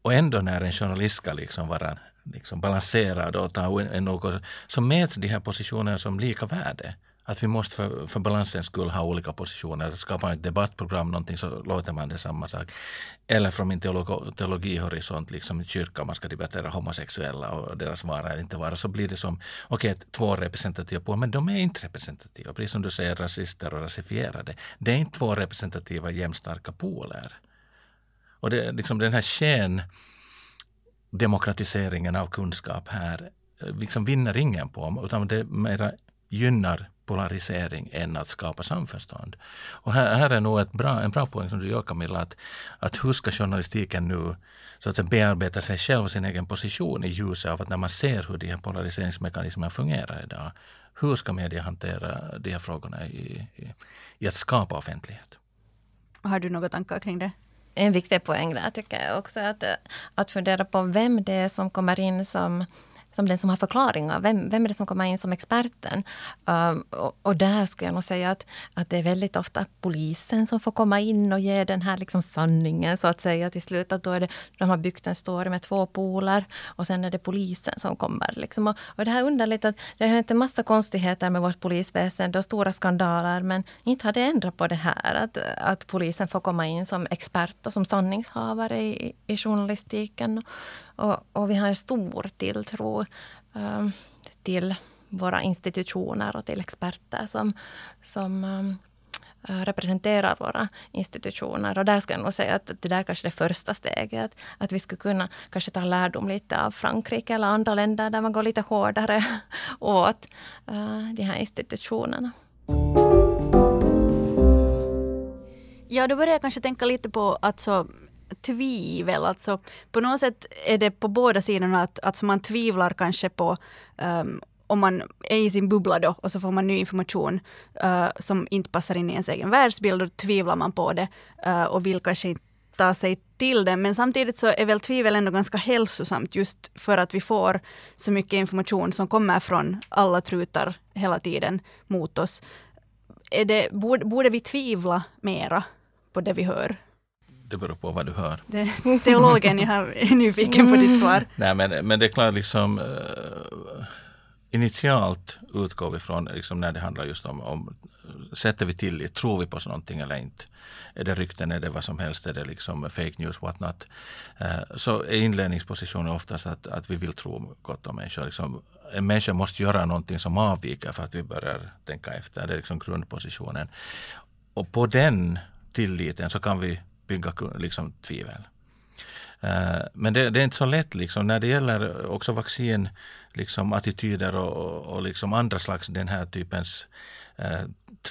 Och ändå när en journalist ska liksom vara liksom balanserad och ta en något, så mäts de här positionerna som lika värde. Att vi måste för, för balansens skull ha olika positioner. Skapar man ett debattprogram någonting så låter man det samma sak. Eller från min teolog, teologihorisont, liksom kyrka, kyrkan, man ska debattera homosexuella och deras vara eller inte vara. Så blir det som, okej, okay, två representativa poler, men de är inte representativa. Precis som du säger, rasister och rasifierade. Det är inte två representativa jämnstarka poler. Och det, liksom den här sken demokratiseringen av kunskap här eh, liksom vinner ingen på, utan det mera gynnar polarisering än att skapa samförstånd. Och här, här är nog ett bra, en bra poäng som du gör Camilla, att, att hur ska journalistiken nu så att säga, bearbeta sig själv och sin egen position i ljuset av att när man ser hur de här polariseringsmekanismerna fungerar idag, hur ska media hantera de här frågorna i, i, i att skapa offentlighet? Har du några tankar kring det? En viktig poäng där tycker jag också. Att, eh, att fundera på vem det är som kommer in som som den som har förklaringar. Vem, vem är det som kommer in som experten? Um, och, och, där skulle jag nog säga att, att det är väldigt ofta polisen som får komma in och ge den här liksom sanningen så att säga till slut. Att då är det, de har byggt en story med två poler och sen är det polisen som kommer. Liksom. Och, och det här är underligt att det har hänt en massa konstigheter med vårt polisväsende och stora skandaler men inte har det ändrat på det här att, att polisen får komma in som expert och som sanningshavare i, i journalistiken. Och, och vi har en stor tilltro um, till våra institutioner och till experter som, som um, representerar våra institutioner. Och där ska jag nog säga att det där kanske är det första steget. Att, att vi skulle kunna kanske ta lärdom lite av Frankrike eller andra länder där man går lite hårdare åt uh, de här institutionerna. Ja, då börjar jag kanske tänka lite på att så tvivel. Alltså, på något sätt är det på båda sidorna att, att man tvivlar kanske på um, om man är i sin bubbla då och så får man ny information uh, som inte passar in i ens egen världsbild och då tvivlar man på det uh, och vill kanske inte ta sig till det. Men samtidigt så är väl tvivel ändå ganska hälsosamt just för att vi får så mycket information som kommer från alla trutar hela tiden mot oss. Är det, borde, borde vi tvivla mera på det vi hör? Det beror på vad du hör. Det, teologen, jag är nyfiken på ditt svar. Nej, men, men det är klart, liksom, uh, initialt utgår vi från liksom, när det handlar just om, om sätter vi tillit, tror vi på någonting eller inte? Är det rykten, är det vad som helst, är det liksom fake news, what not? Uh, så är inledningspositionen oftast att, att vi vill tro gott om människor. Liksom, en människa måste göra någonting som avviker för att vi börjar tänka efter. Det är liksom grundpositionen. Och på den tilliten så kan vi bygga liksom, tvivel. Eh, men det, det, är inte så lätt liksom, när det gäller också vaccin, liksom, attityder och, och liksom andra slags den här typens eh,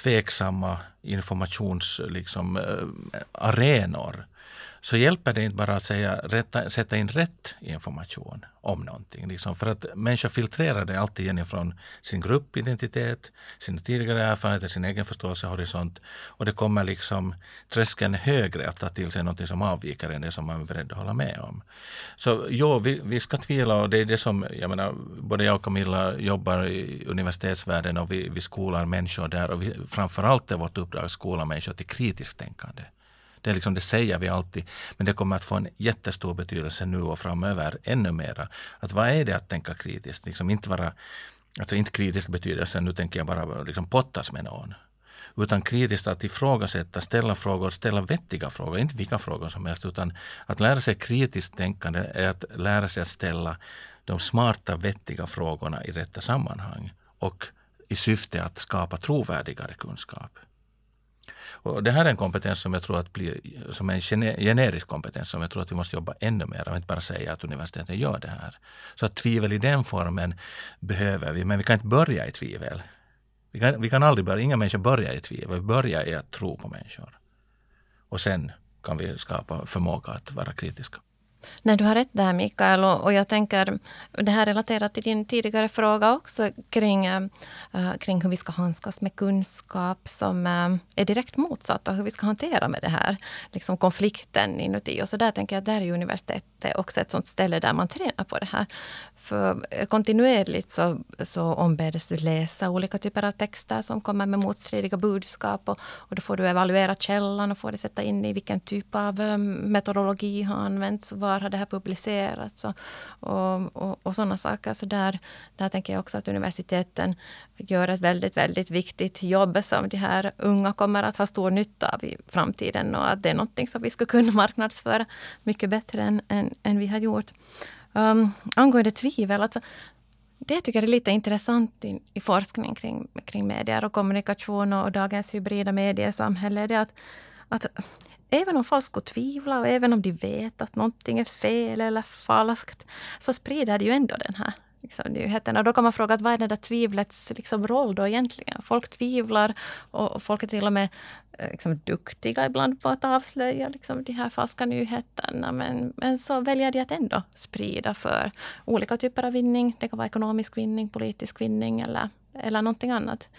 tveksamma informationsarenor. Liksom, eh, så hjälper det inte bara att säga, rätta, sätta in rätt information om någonting. Liksom för att människor filtrerar det alltid genifrån sin gruppidentitet, sina tidigare erfarenheter, sin egen förståelsehorisont och det kommer liksom tröskeln högre att ta till sig någonting som avviker än det som man är beredd att hålla med om. Så ja, vi, vi ska tvivla och det är det som, jag menar, både jag och Camilla jobbar i universitetsvärlden och vi, vi skolar människor där och vi, framförallt är vårt uppdrag att skola människor till kritiskt tänkande. Det, är liksom, det säger vi alltid, men det kommer att få en jättestor betydelse nu och framöver ännu mera. Att vad är det att tänka kritiskt? Liksom inte vara, alltså inte kritisk betydelse, nu tänker jag bara liksom pottas med någon. Utan kritiskt att ifrågasätta, ställa frågor, ställa vettiga frågor, inte vilka frågor som helst. Utan att lära sig kritiskt tänkande är att lära sig att ställa de smarta, vettiga frågorna i rätta sammanhang. Och i syfte att skapa trovärdigare kunskap. Och det här är en kompetens som jag tror att blir som en generisk kompetens som jag tror att vi måste jobba ännu mer och inte bara säga att universiteten gör det här. Så att tvivel i den formen behöver vi, men vi kan inte börja i tvivel. Vi kan, vi kan aldrig börja, inga människor börjar i tvivel, vi börjar i att tro på människor. Och sen kan vi skapa förmåga att vara kritiska. Nej, du har rätt där Mikael. Och, och jag tänker, det här relaterar till din tidigare fråga också kring, äh, kring hur vi ska handskas med kunskap som äh, är direkt motsatt och hur vi ska hantera med det här liksom konflikten inuti. Och så där tänker jag, där är universitetet också ett sånt ställe där man tränar på det här. För kontinuerligt så, så ombeds du läsa olika typer av texter som kommer med motstridiga budskap och, och då får du evaluera källan och får det sätta in i vilken typ av metodologi har använts var har det här publicerats och, och, och, och sådana saker. Så där, där tänker jag också att universiteten gör ett väldigt, väldigt viktigt jobb som de här unga kommer att ha stor nytta av i framtiden och att det är någonting som vi ska kunna marknadsföra mycket bättre än, än, än vi har gjort. Um, angående tvivel, alltså, det tycker jag är lite intressant i, i forskning kring, kring medier och kommunikation och, och dagens hybrida mediesamhälle. Det är att, att Även om folk skulle tvivla och även om de vet att någonting är fel eller falskt, så sprider de ju ändå den här liksom, Och Då kan man fråga, att vad är det där tvivlets liksom, roll då egentligen? Folk tvivlar och folk är till och med eh, liksom, duktiga ibland på att avslöja liksom, de här falska nyheterna. Men, men så väljer de att ändå sprida för olika typer av vinning. Det kan vara ekonomisk vinning, politisk vinning eller, eller någonting annat.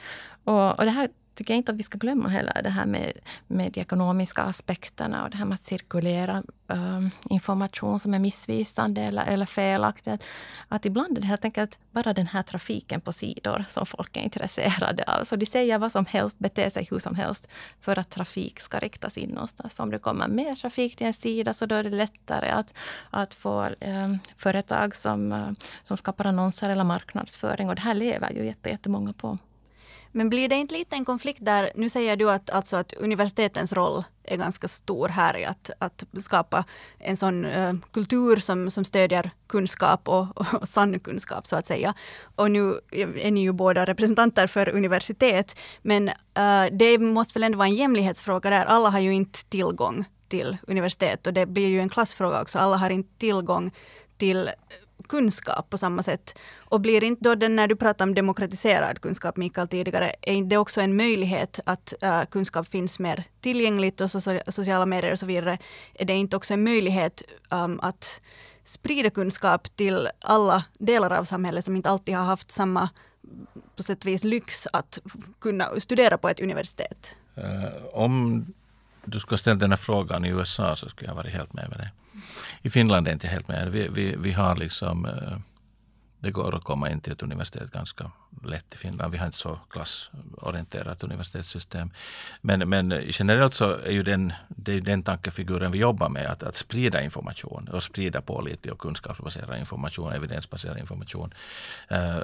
Och, och det här tycker jag inte att vi ska glömma heller det här med, med de ekonomiska aspekterna och det här med att cirkulera um, information som är missvisande eller, eller felaktig. Att, att ibland är det helt enkelt bara den här trafiken på sidor som folk är intresserade av. Så de säger vad som helst, beter sig hur som helst för att trafik ska riktas in någonstans. För om det kommer mer trafik till en sida så då är det lättare att, att få um, företag som, uh, som skapar annonser eller marknadsföring. Och det här lever ju jättemånga på. Men blir det inte lite en konflikt där, nu säger du att, alltså att universitetens roll är ganska stor här i att, att skapa en sån uh, kultur som, som stödjer kunskap och, och, och sann kunskap så att säga. Och nu är ni ju båda representanter för universitet, men uh, det måste väl ändå vara en jämlikhetsfråga där. Alla har ju inte tillgång till universitet och det blir ju en klassfråga också. Alla har inte tillgång till kunskap på samma sätt. Och blir inte då den, när du pratar om demokratiserad kunskap, Mikael, tidigare, är inte det också en möjlighet att uh, kunskap finns mer tillgängligt och så, sociala medier och så vidare, är det inte också en möjlighet um, att sprida kunskap till alla delar av samhället som inte alltid har haft samma på sätt och vis lyx att kunna studera på ett universitet? Uh, om du skulle ställa den här frågan i USA så skulle jag varit helt med med det. I Finland är det inte helt med. Vi, vi, vi har liksom, eh, det går att komma in till ett universitet ganska lätt i Finland. Vi har inte så klassorienterat universitetssystem. Men, men generellt så är ju den, det är den tankefiguren vi jobbar med, att, att sprida information och sprida pålitlig och kunskapsbaserad information, evidensbaserad information. Eh,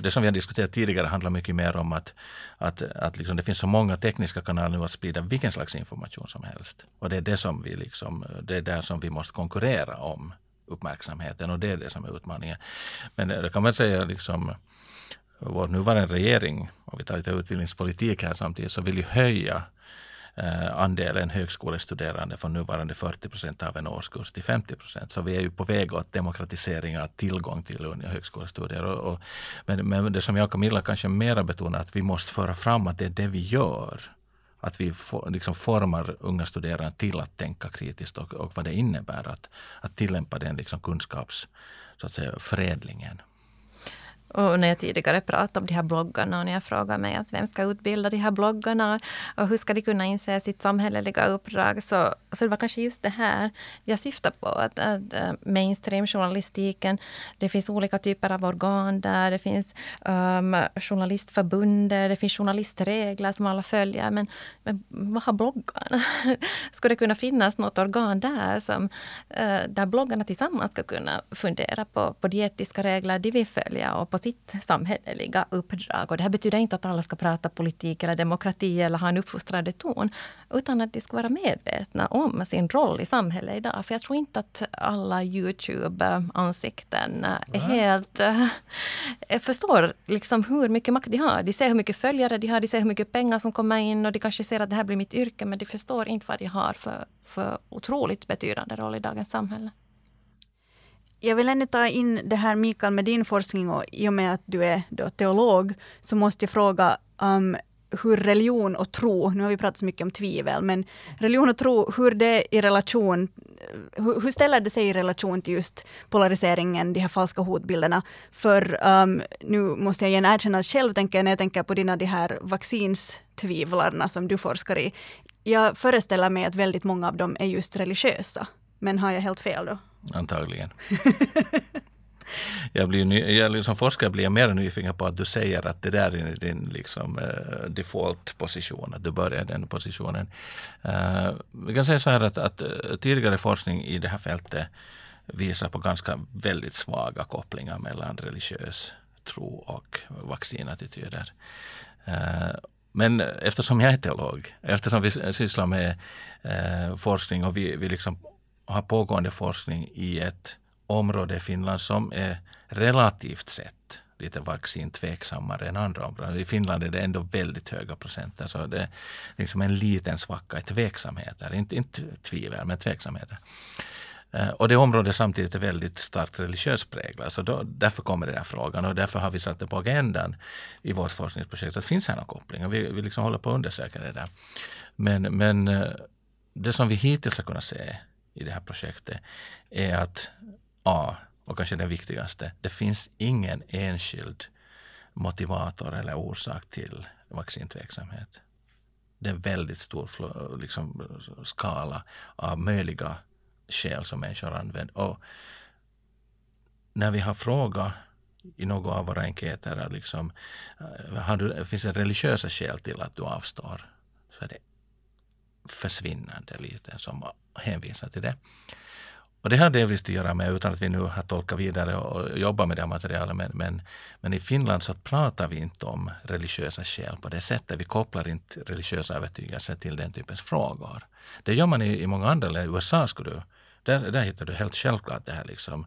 det som vi har diskuterat tidigare handlar mycket mer om att, att, att liksom det finns så många tekniska kanaler nu att sprida vilken slags information som helst. Och det är det som vi liksom, det är där som vi måste konkurrera om uppmärksamheten och det är det som är utmaningen. Men eh, det kan man säga liksom vår nuvarande regering, om vi tar lite utbildningspolitik här samtidigt, så vill ju höja eh, andelen högskolestuderande från nuvarande 40 procent av en årskurs till 50 procent. Så vi är ju på väg åt demokratisering av tillgång till högskolestudier. Och, och, men, men det som jag och Camilla kanske mera betonar att vi måste föra fram att det är det vi gör att vi for, liksom formar unga studerande till att tänka kritiskt och, och vad det innebär att, att tillämpa den liksom kunskaps så att säga, förädlingen. Och när jag tidigare pratade om de här bloggarna och när jag frågade mig att vem ska utbilda de här bloggarna och hur ska de kunna inse sitt samhälleliga uppdrag så, så det var kanske just det här jag syftar på. Att, att eh, mainstreamjournalistiken, det finns olika typer av organ där. Det finns um, journalistförbundet, det finns journalistregler som alla följer. Men, men vad har bloggarna? Skulle det kunna finnas något organ där som, uh, där bloggarna tillsammans ska kunna fundera på, på de etiska regler de vill följa och på sitt samhälleliga uppdrag. Och det här betyder inte att alla ska prata politik eller demokrati eller ha en uppfostrande ton, utan att de ska vara medvetna om sin roll i samhället idag. För jag tror inte att alla Youtube-ansikten är helt... Äh, förstår liksom hur mycket makt de har. De ser hur mycket följare de har, de ser hur mycket pengar som kommer in och de kanske ser att det här blir mitt yrke, men de förstår inte vad de har för, för otroligt betydande roll i dagens samhälle. Jag vill ännu ta in det här Mikael med din forskning och i och med att du är då teolog så måste jag fråga um, hur religion och tro, nu har vi pratat så mycket om tvivel, men religion och tro, hur det i relation, hur, hur ställer det sig i relation till just polariseringen, de här falska hotbilderna? För um, nu måste jag igen erkänna själv tänker jag när jag tänker på dina de här vaccinstvivlarna som du forskar i, jag föreställer mig att väldigt många av dem är just religiösa. Men har jag helt fel då? Antagligen. jag blir ny, jag, som liksom forskare blir jag mer nyfiken på att du säger att det där är din liksom, uh, default-position, att du börjar i den positionen. Uh, vi kan säga så här att, att eh, tidigare forskning i det här fältet visar på ganska väldigt svaga kopplingar mellan religiös tro och vaccinattityder. Men eftersom jag är teolog, eftersom vi sysslar med forskning och vi, vi liksom och har pågående forskning i ett område i Finland som är relativt sett lite vaccintveksammare än andra områden. I Finland är det ändå väldigt höga procenter, så det är liksom en liten svacka i tveksamheter. Inte, inte tvivel, men tveksamheter. Eh, och det området samtidigt är väldigt starkt religiöst präglat. Så då, därför kommer den här frågan och därför har vi satt det på agendan i vårt forskningsprojekt. Att finns här någon koppling och vi, vi liksom håller på att undersöka det där. Men, men eh, det som vi hittills har kunnat se i det här projektet är att A, och kanske det viktigaste, det finns ingen enskild motivator eller orsak till vaccintveksamhet. Det är en väldigt stor liksom, skala av möjliga skäl som människor använder. Och när vi har frågat i någon av våra enkäter, liksom, eh, har du, finns det religiösa skäl till att du avstår? Så är det försvinnande liten som hänvisar till det. Och det har delvis att göra med, utan att vi nu har tolkat vidare och jobbat med det här materialet, men, men, men, i Finland så pratar vi inte om religiösa skäl på det sättet. Vi kopplar inte religiösa övertygelser till den typens frågor. Det gör man i, i många andra länder. I USA skulle du där, där hittar du helt självklart det här liksom,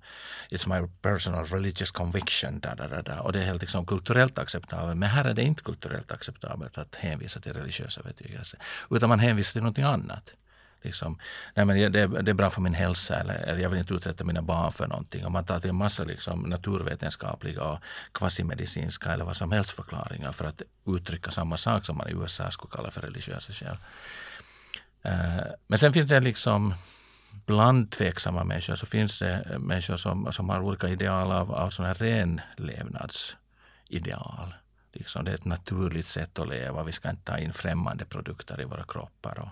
it's my personal religious conviction, da, da, da, da. och det är helt liksom kulturellt acceptabelt. Men här är det inte kulturellt acceptabelt att hänvisa till religiösa övertygelser, utan man hänvisar till någonting annat. Liksom, nej men det, det, är bra för min hälsa eller, eller jag vill inte utsätta mina barn för någonting. Och man tar till en massa liksom, naturvetenskapliga och kvasimedicinska eller vad som helst förklaringar för att uttrycka samma sak som man i USA skulle kalla för religiösa skäl. Uh, eh, men sen finns det liksom bland tveksamma människor så finns det eh, människor som, som har olika ideal av, av sådana här renlevnadsideal. Liksom det är ett naturligt sätt att leva. Vi ska inte ta in främmande produkter i våra kroppar. Och,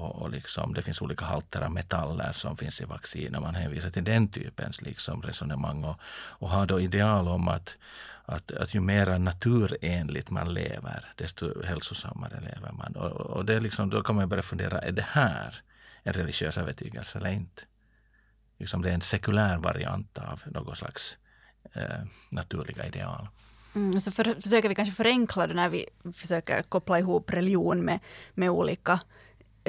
och, och liksom, det finns olika halter av metaller som finns i vacciner. Man hänvisar till den typens liksom resonemang och, och har då ideal om att, att, att ju mer naturenligt man lever, desto hälsosammare lever man. Och, och det är liksom, då kan man börja fundera, är det här en religiös övertygelse eller inte? Liksom det är en sekulär variant av något slags eh, naturliga ideal. Mm, så för, försöker vi kanske förenkla det när vi försöker koppla ihop religion med, med olika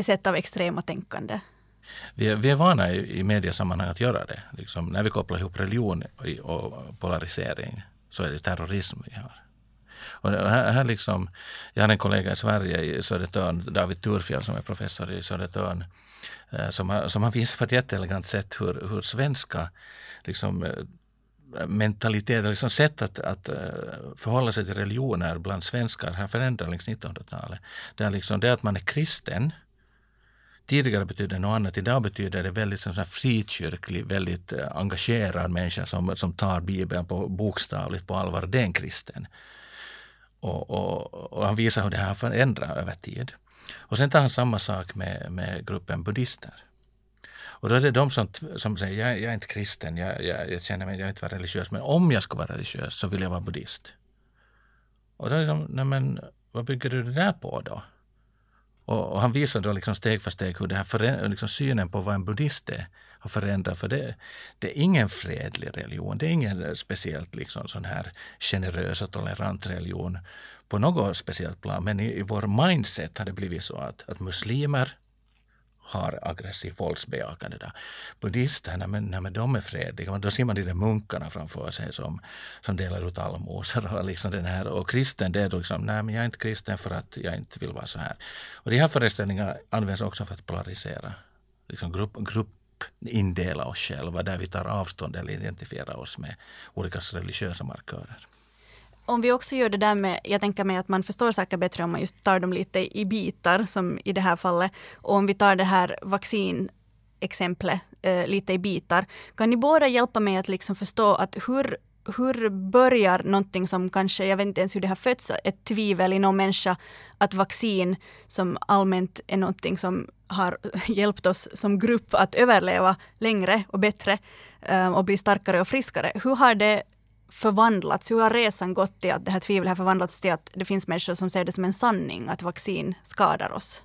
sätt av extrema tänkande. Vi är, vi är vana i, i mediesammanhang att göra det. Liksom, när vi kopplar ihop religion och polarisering så är det terrorism vi har. Och här, här liksom, jag har en kollega i Sverige, i Södertörn, David Turfjell som är professor i Södertörn, Eh, som som han visar på ett jätteelegant sätt hur, hur svenska liksom, eh, mentalitet, liksom sätt att, att eh, förhålla sig till religioner bland svenskar har förändrats längs 1900-talet. Det är liksom det att man är kristen tidigare betydde något annat. Idag betyder det väldigt sån frikyrklig, väldigt engagerad människa som, som tar Bibeln på, bokstavligt på allvar. Det är en kristen. Och, och, och, han visar hur det här förändrar över tid. Och sen tar han samma sak med, med gruppen buddhister. Och då är det de som, som säger, jag, jag är inte kristen, jag, jag, jag känner mig, jag är inte vara religiös, men om jag ska vara religiös så vill jag vara buddhist. Och då är det som, nej men vad bygger du det där på då? Och, och han visar då liksom steg för steg hur det här liksom synen på vad en buddhist är har förändrats. För det, det, är ingen fredlig religion. Det är ingen speciellt liksom sån här generös och tolerant religion på något speciellt plan. Men i, i vår mindset har det blivit så att, att muslimer har aggressiv våldsbejakande. Där. Buddhisterna, man, nej, men de är fredliga. Då ser man de där munkarna framför sig som, som delar ut allmosor. Och, liksom den här. och kristen, det är då liksom, nej men jag är inte kristen för att jag inte vill vara så här. Och de här föreställningarna används också för att polarisera. Liksom grupp, grupp indela oss själva, där vi tar avstånd eller identifierar oss med olika religiösa markörer om vi också gör det där med, jag tänker mig att man förstår saker bättre om man just tar dem lite i bitar som i det här fallet. Och om vi tar det här vaccinexemplet eh, lite i bitar. Kan ni båda hjälpa mig att liksom förstå att hur hur börjar någonting som kanske, jag vet inte ens hur det har fötts, ett tvivel i någon människa att vaccin som allmänt är någonting som har hjälpt oss som grupp att överleva längre och bättre eh, och bli starkare och friskare. Hur har det förvandlats? Hur har resan gått till att det här tvivlet har förvandlats till att det finns människor som ser det som en sanning att vaccin skadar oss?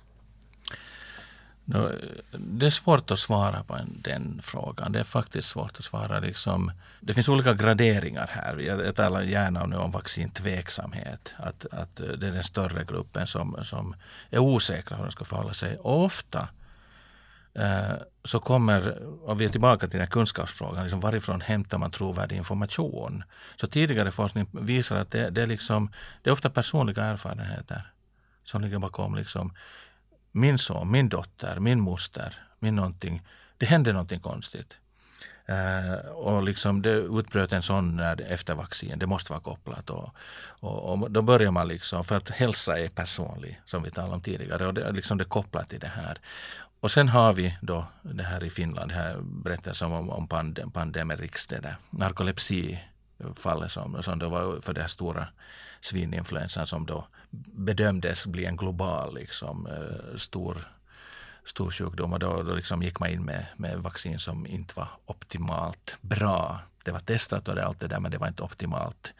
Det är svårt att svara på den frågan. Det är faktiskt svårt att svara. Liksom, det finns olika graderingar här. Jag talar gärna nu om vaccintveksamhet. Att, att det är den större gruppen som, som är osäkra hur de ska förhålla sig. Och ofta Eh, så kommer, och vi är tillbaka till den här kunskapsfrågan, liksom varifrån hämtar man trovärdig information? Så tidigare forskning visar att det, det, är, liksom, det är ofta personliga erfarenheter som ligger bakom. Liksom, min son, min dotter, min moster, min någonting. Det hände någonting konstigt. Uh, och liksom det utbröt en sån efter vaccin, det måste vara kopplat. Och, och, och, då börjar man liksom, för att hälsa är personlig som vi talade om tidigare och det, liksom det är kopplat till det här. Och sen har vi då det här i Finland, det här berättelsen om, om pandem, Pandemrix, det där narkolepsifallet som, som då var för den här stora svininfluensan som då bedömdes bli en global liksom, eh, stor, stor sjukdom. Och då, då liksom gick man in med, med vaccin som inte var optimalt bra. Det var testat och det, allt det där men det var inte optimalt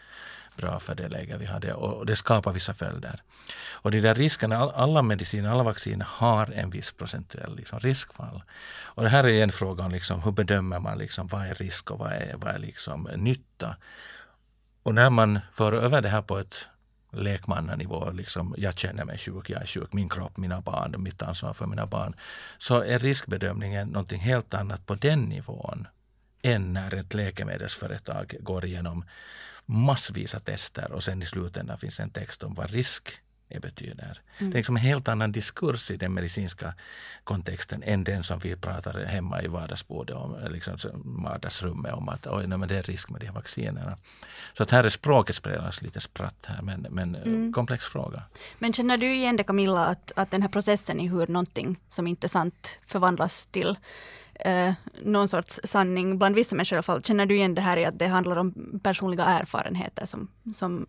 bra för det läge vi hade och det skapar vissa följder. Och de där riskerna, alla mediciner, alla vacciner har en viss procentuell liksom, riskfall. Och det här är en fråga om liksom, hur bedömer man liksom, vad är risk och vad är, vad är liksom, nytta. Och när man för över det här på ett lekmannanivå, liksom, jag känner mig sjuk, jag är sjuk, min kropp, mina barn, mitt ansvar för mina barn, så är riskbedömningen någonting helt annat på den nivån än när ett läkemedelsföretag går igenom massvisa tester och sen i slutändan finns en text om vad risk betyder. Mm. Det är liksom en helt annan diskurs i den medicinska kontexten än den som vi pratar hemma i vardagsbordet om, liksom vardagsrummet om att oj, nej, men det är risk med de här vaccinerna. Så att här är språket spelas lite spratt här, men, men mm. komplex fråga. Men känner du igen det Camilla, att, att den här processen i hur någonting som inte är sant förvandlas till eh, någon sorts sanning, bland vissa människor i alla fall. Känner du igen det här i att det handlar om personliga erfarenheter som, som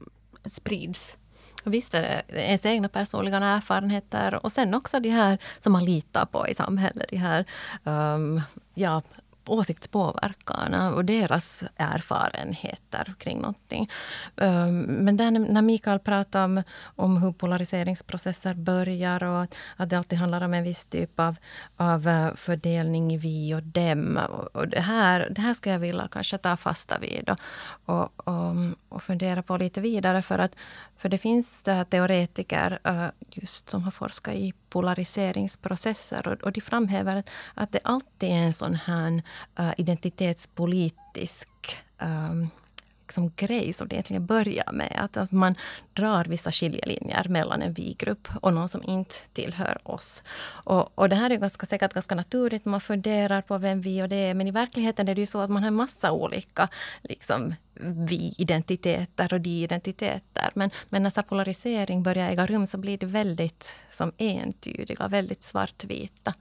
sprids? Visst är det ens egna personliga erfarenheter och sen också de här som man litar på i samhället. De här um, ja, åsiktspåverkarna och deras erfarenheter kring någonting. Ehm, men där, när Mikael pratar om, om hur polariseringsprocesser börjar och att det alltid handlar om en viss typ av, av eh, fördelning i vi och dem. Och det, här, det här ska jag vilja kanske ta fasta vid och, och, och, och fundera på lite vidare. För att för det finns teoretiker eh, just som har forskat i polariseringsprocesser och, och de framhäver att det alltid är en sån här uh, identitetspolitisk um, liksom grej som det egentligen börjar med. Att, att man, drar vissa skiljelinjer mellan en vi-grupp och någon som inte tillhör oss. Och, och det här är ganska, säkert ganska naturligt, man funderar på vem vi och det är, men i verkligheten är det ju så att man har en massa olika liksom, vi-identiteter och de-identiteter. Men, men när polarisering börjar äga rum så blir det väldigt som entydiga, väldigt svartvita.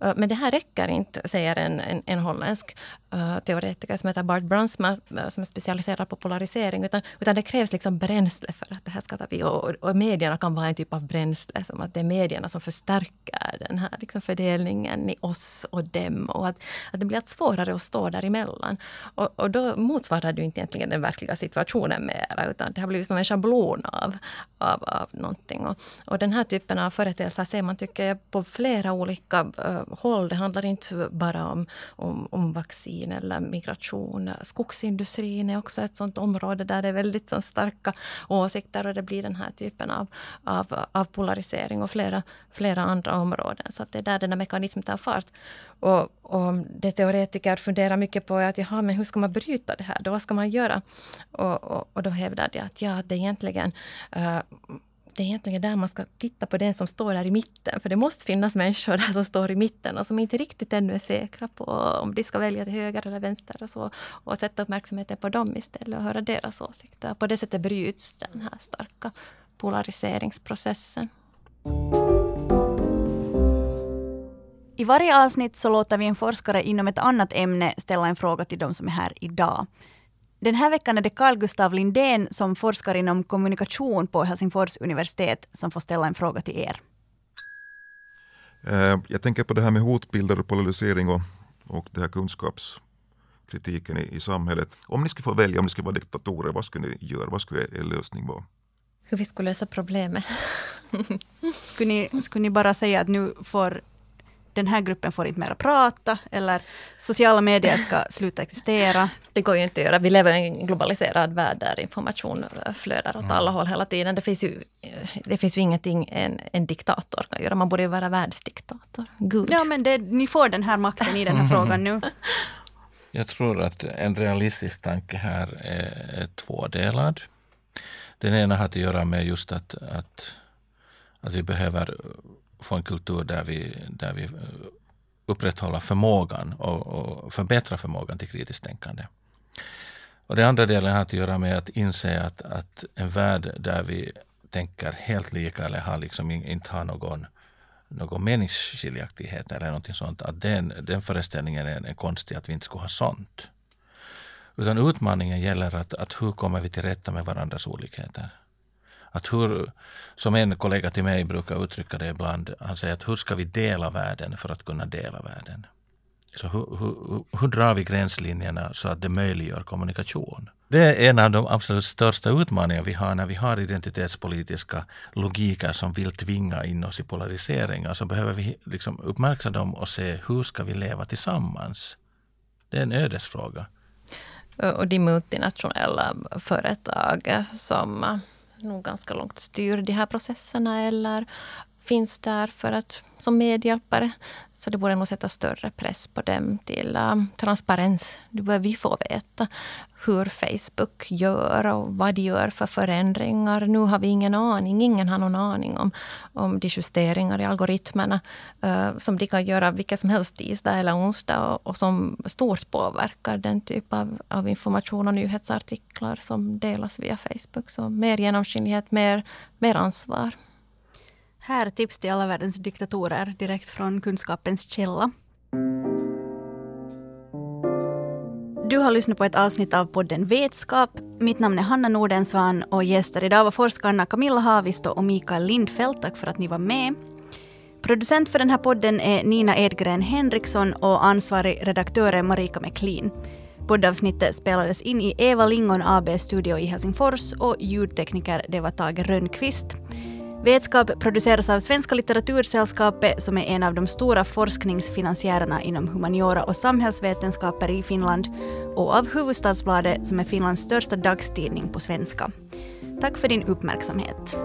Eh, men det här räcker inte, säger en, en, en holländsk uh, teoretiker som heter Bart Brunsma, eh, som är specialiserad på polarisering. Utan, utan det krävs liksom bränsle för att det här ska ta vid. Och, och medierna kan vara en typ av bränsle, som att det är medierna som förstärker den här liksom fördelningen i oss och dem. Och att, att det blir allt svårare att stå däremellan. Och, och då motsvarar du inte egentligen den verkliga situationen mera, utan det har blivit som en schablon av, av, av någonting. Och, och den här typen av företeelser ser man, tycker jag, på flera olika uh, håll. Det handlar inte bara om, om, om vaccin eller migration. Skogsindustrin är också ett sånt område där det är väldigt så starka åsikter och det blir den här typen av, av, av polarisering och flera, flera andra områden. Så det är där den här mekanismen tar fart. Och, och det teoretiker funderar mycket på är att jaha, men hur ska man bryta det här? Då, vad ska man göra? Och, och, och då hävdar de att ja, det är egentligen uh, det är egentligen där man ska titta på den som står där i mitten. För det måste finnas människor där som står i mitten och som inte riktigt ännu är säkra på om de ska välja till höger eller vänster och så. Och sätta uppmärksamheten på dem istället och höra deras åsikter. På det sättet bryts den här starka polariseringsprocessen. I varje avsnitt så låter vi en forskare inom ett annat ämne ställa en fråga till de som är här idag. Den här veckan är det Carl Gustav Lindén som forskar inom kommunikation på Helsingfors universitet som får ställa en fråga till er. Eh, jag tänker på det här med hotbilder och polarisering och, och det här kunskapskritiken i, i samhället. Om ni skulle få välja, om ni skulle vara diktatorer, vad skulle ni göra? Vad skulle er lösning vara? Hur vi skulle lösa problemet. skulle, ni, skulle ni bara säga att nu får den här gruppen får inte mera prata eller sociala medier ska sluta existera. Det går ju inte att göra. Vi lever i en globaliserad värld där information flödar åt alla håll hela tiden. Det finns ju, det finns ju ingenting en, en diktator kan göra. Man borde ju vara världsdiktator. Gud. Ja, men det, ni får den här makten i den här frågan nu. Jag tror att en realistisk tanke här är tvådelad. Den ena har att göra med just att, att, att vi behöver få en kultur där vi, där vi eh, upprätthåller förmågan och, och förbättrar förmågan till kritiskt tänkande. Och den andra delen har att göra med att inse att, att en värld där vi tänker helt lika eller har liksom inte har någon, någon meningsskiljaktighet eller någonting sånt, att den, den föreställningen är, är konstig, att vi inte skulle ha sånt. Utan utmaningen gäller att, att hur kommer vi till rätta med varandras olikheter? Att hur, som en kollega till mig brukar uttrycka det ibland, han säger att hur ska vi dela världen för att kunna dela världen? Så hur, hur, hur drar vi gränslinjerna så att det möjliggör kommunikation? Det är en av de absolut största utmaningar vi har när vi har identitetspolitiska logiker som vill tvinga in oss i polariseringar. Så behöver vi liksom uppmärksamma dem och se hur ska vi leva tillsammans? Det är en ödesfråga. Och de multinationella företag som nog ganska långt styr de här processerna eller finns där för att, som medhjälpare. Så det borde nog sätta större press på dem till um, transparens. Nu behöver vi få veta hur Facebook gör och vad de gör för förändringar. Nu har vi ingen aning, ingen har någon aning om, om de justeringar i algoritmerna uh, som de kan göra vilka som helst tisdag eller onsdag och, och, som stort påverkar den typ av, av information och nyhetsartiklar som delas via Facebook. Så mer genomskinlighet, mer, mer ansvar. Här tips till alla världens diktatorer direkt från kunskapens källa. Du har lyssnat på ett avsnitt av podden Vetskap. Mitt namn är Hanna Nordensvan och gäster idag var forskarna Camilla Havisto och Mikael Lindfelt. Tack för att ni var med. Producent för den här podden är Nina Edgren Henriksson och ansvarig redaktör är Marika McLean. Poddavsnittet spelades in i Eva Lingon AB studio i Helsingfors och ljudtekniker det var Tage Rönnqvist. Vetskap produceras av Svenska litteratursällskapet som är en av de stora forskningsfinansiärerna inom humaniora och samhällsvetenskaper i Finland och av Hufvudstadsbladet som är Finlands största dagstidning på svenska. Tack för din uppmärksamhet.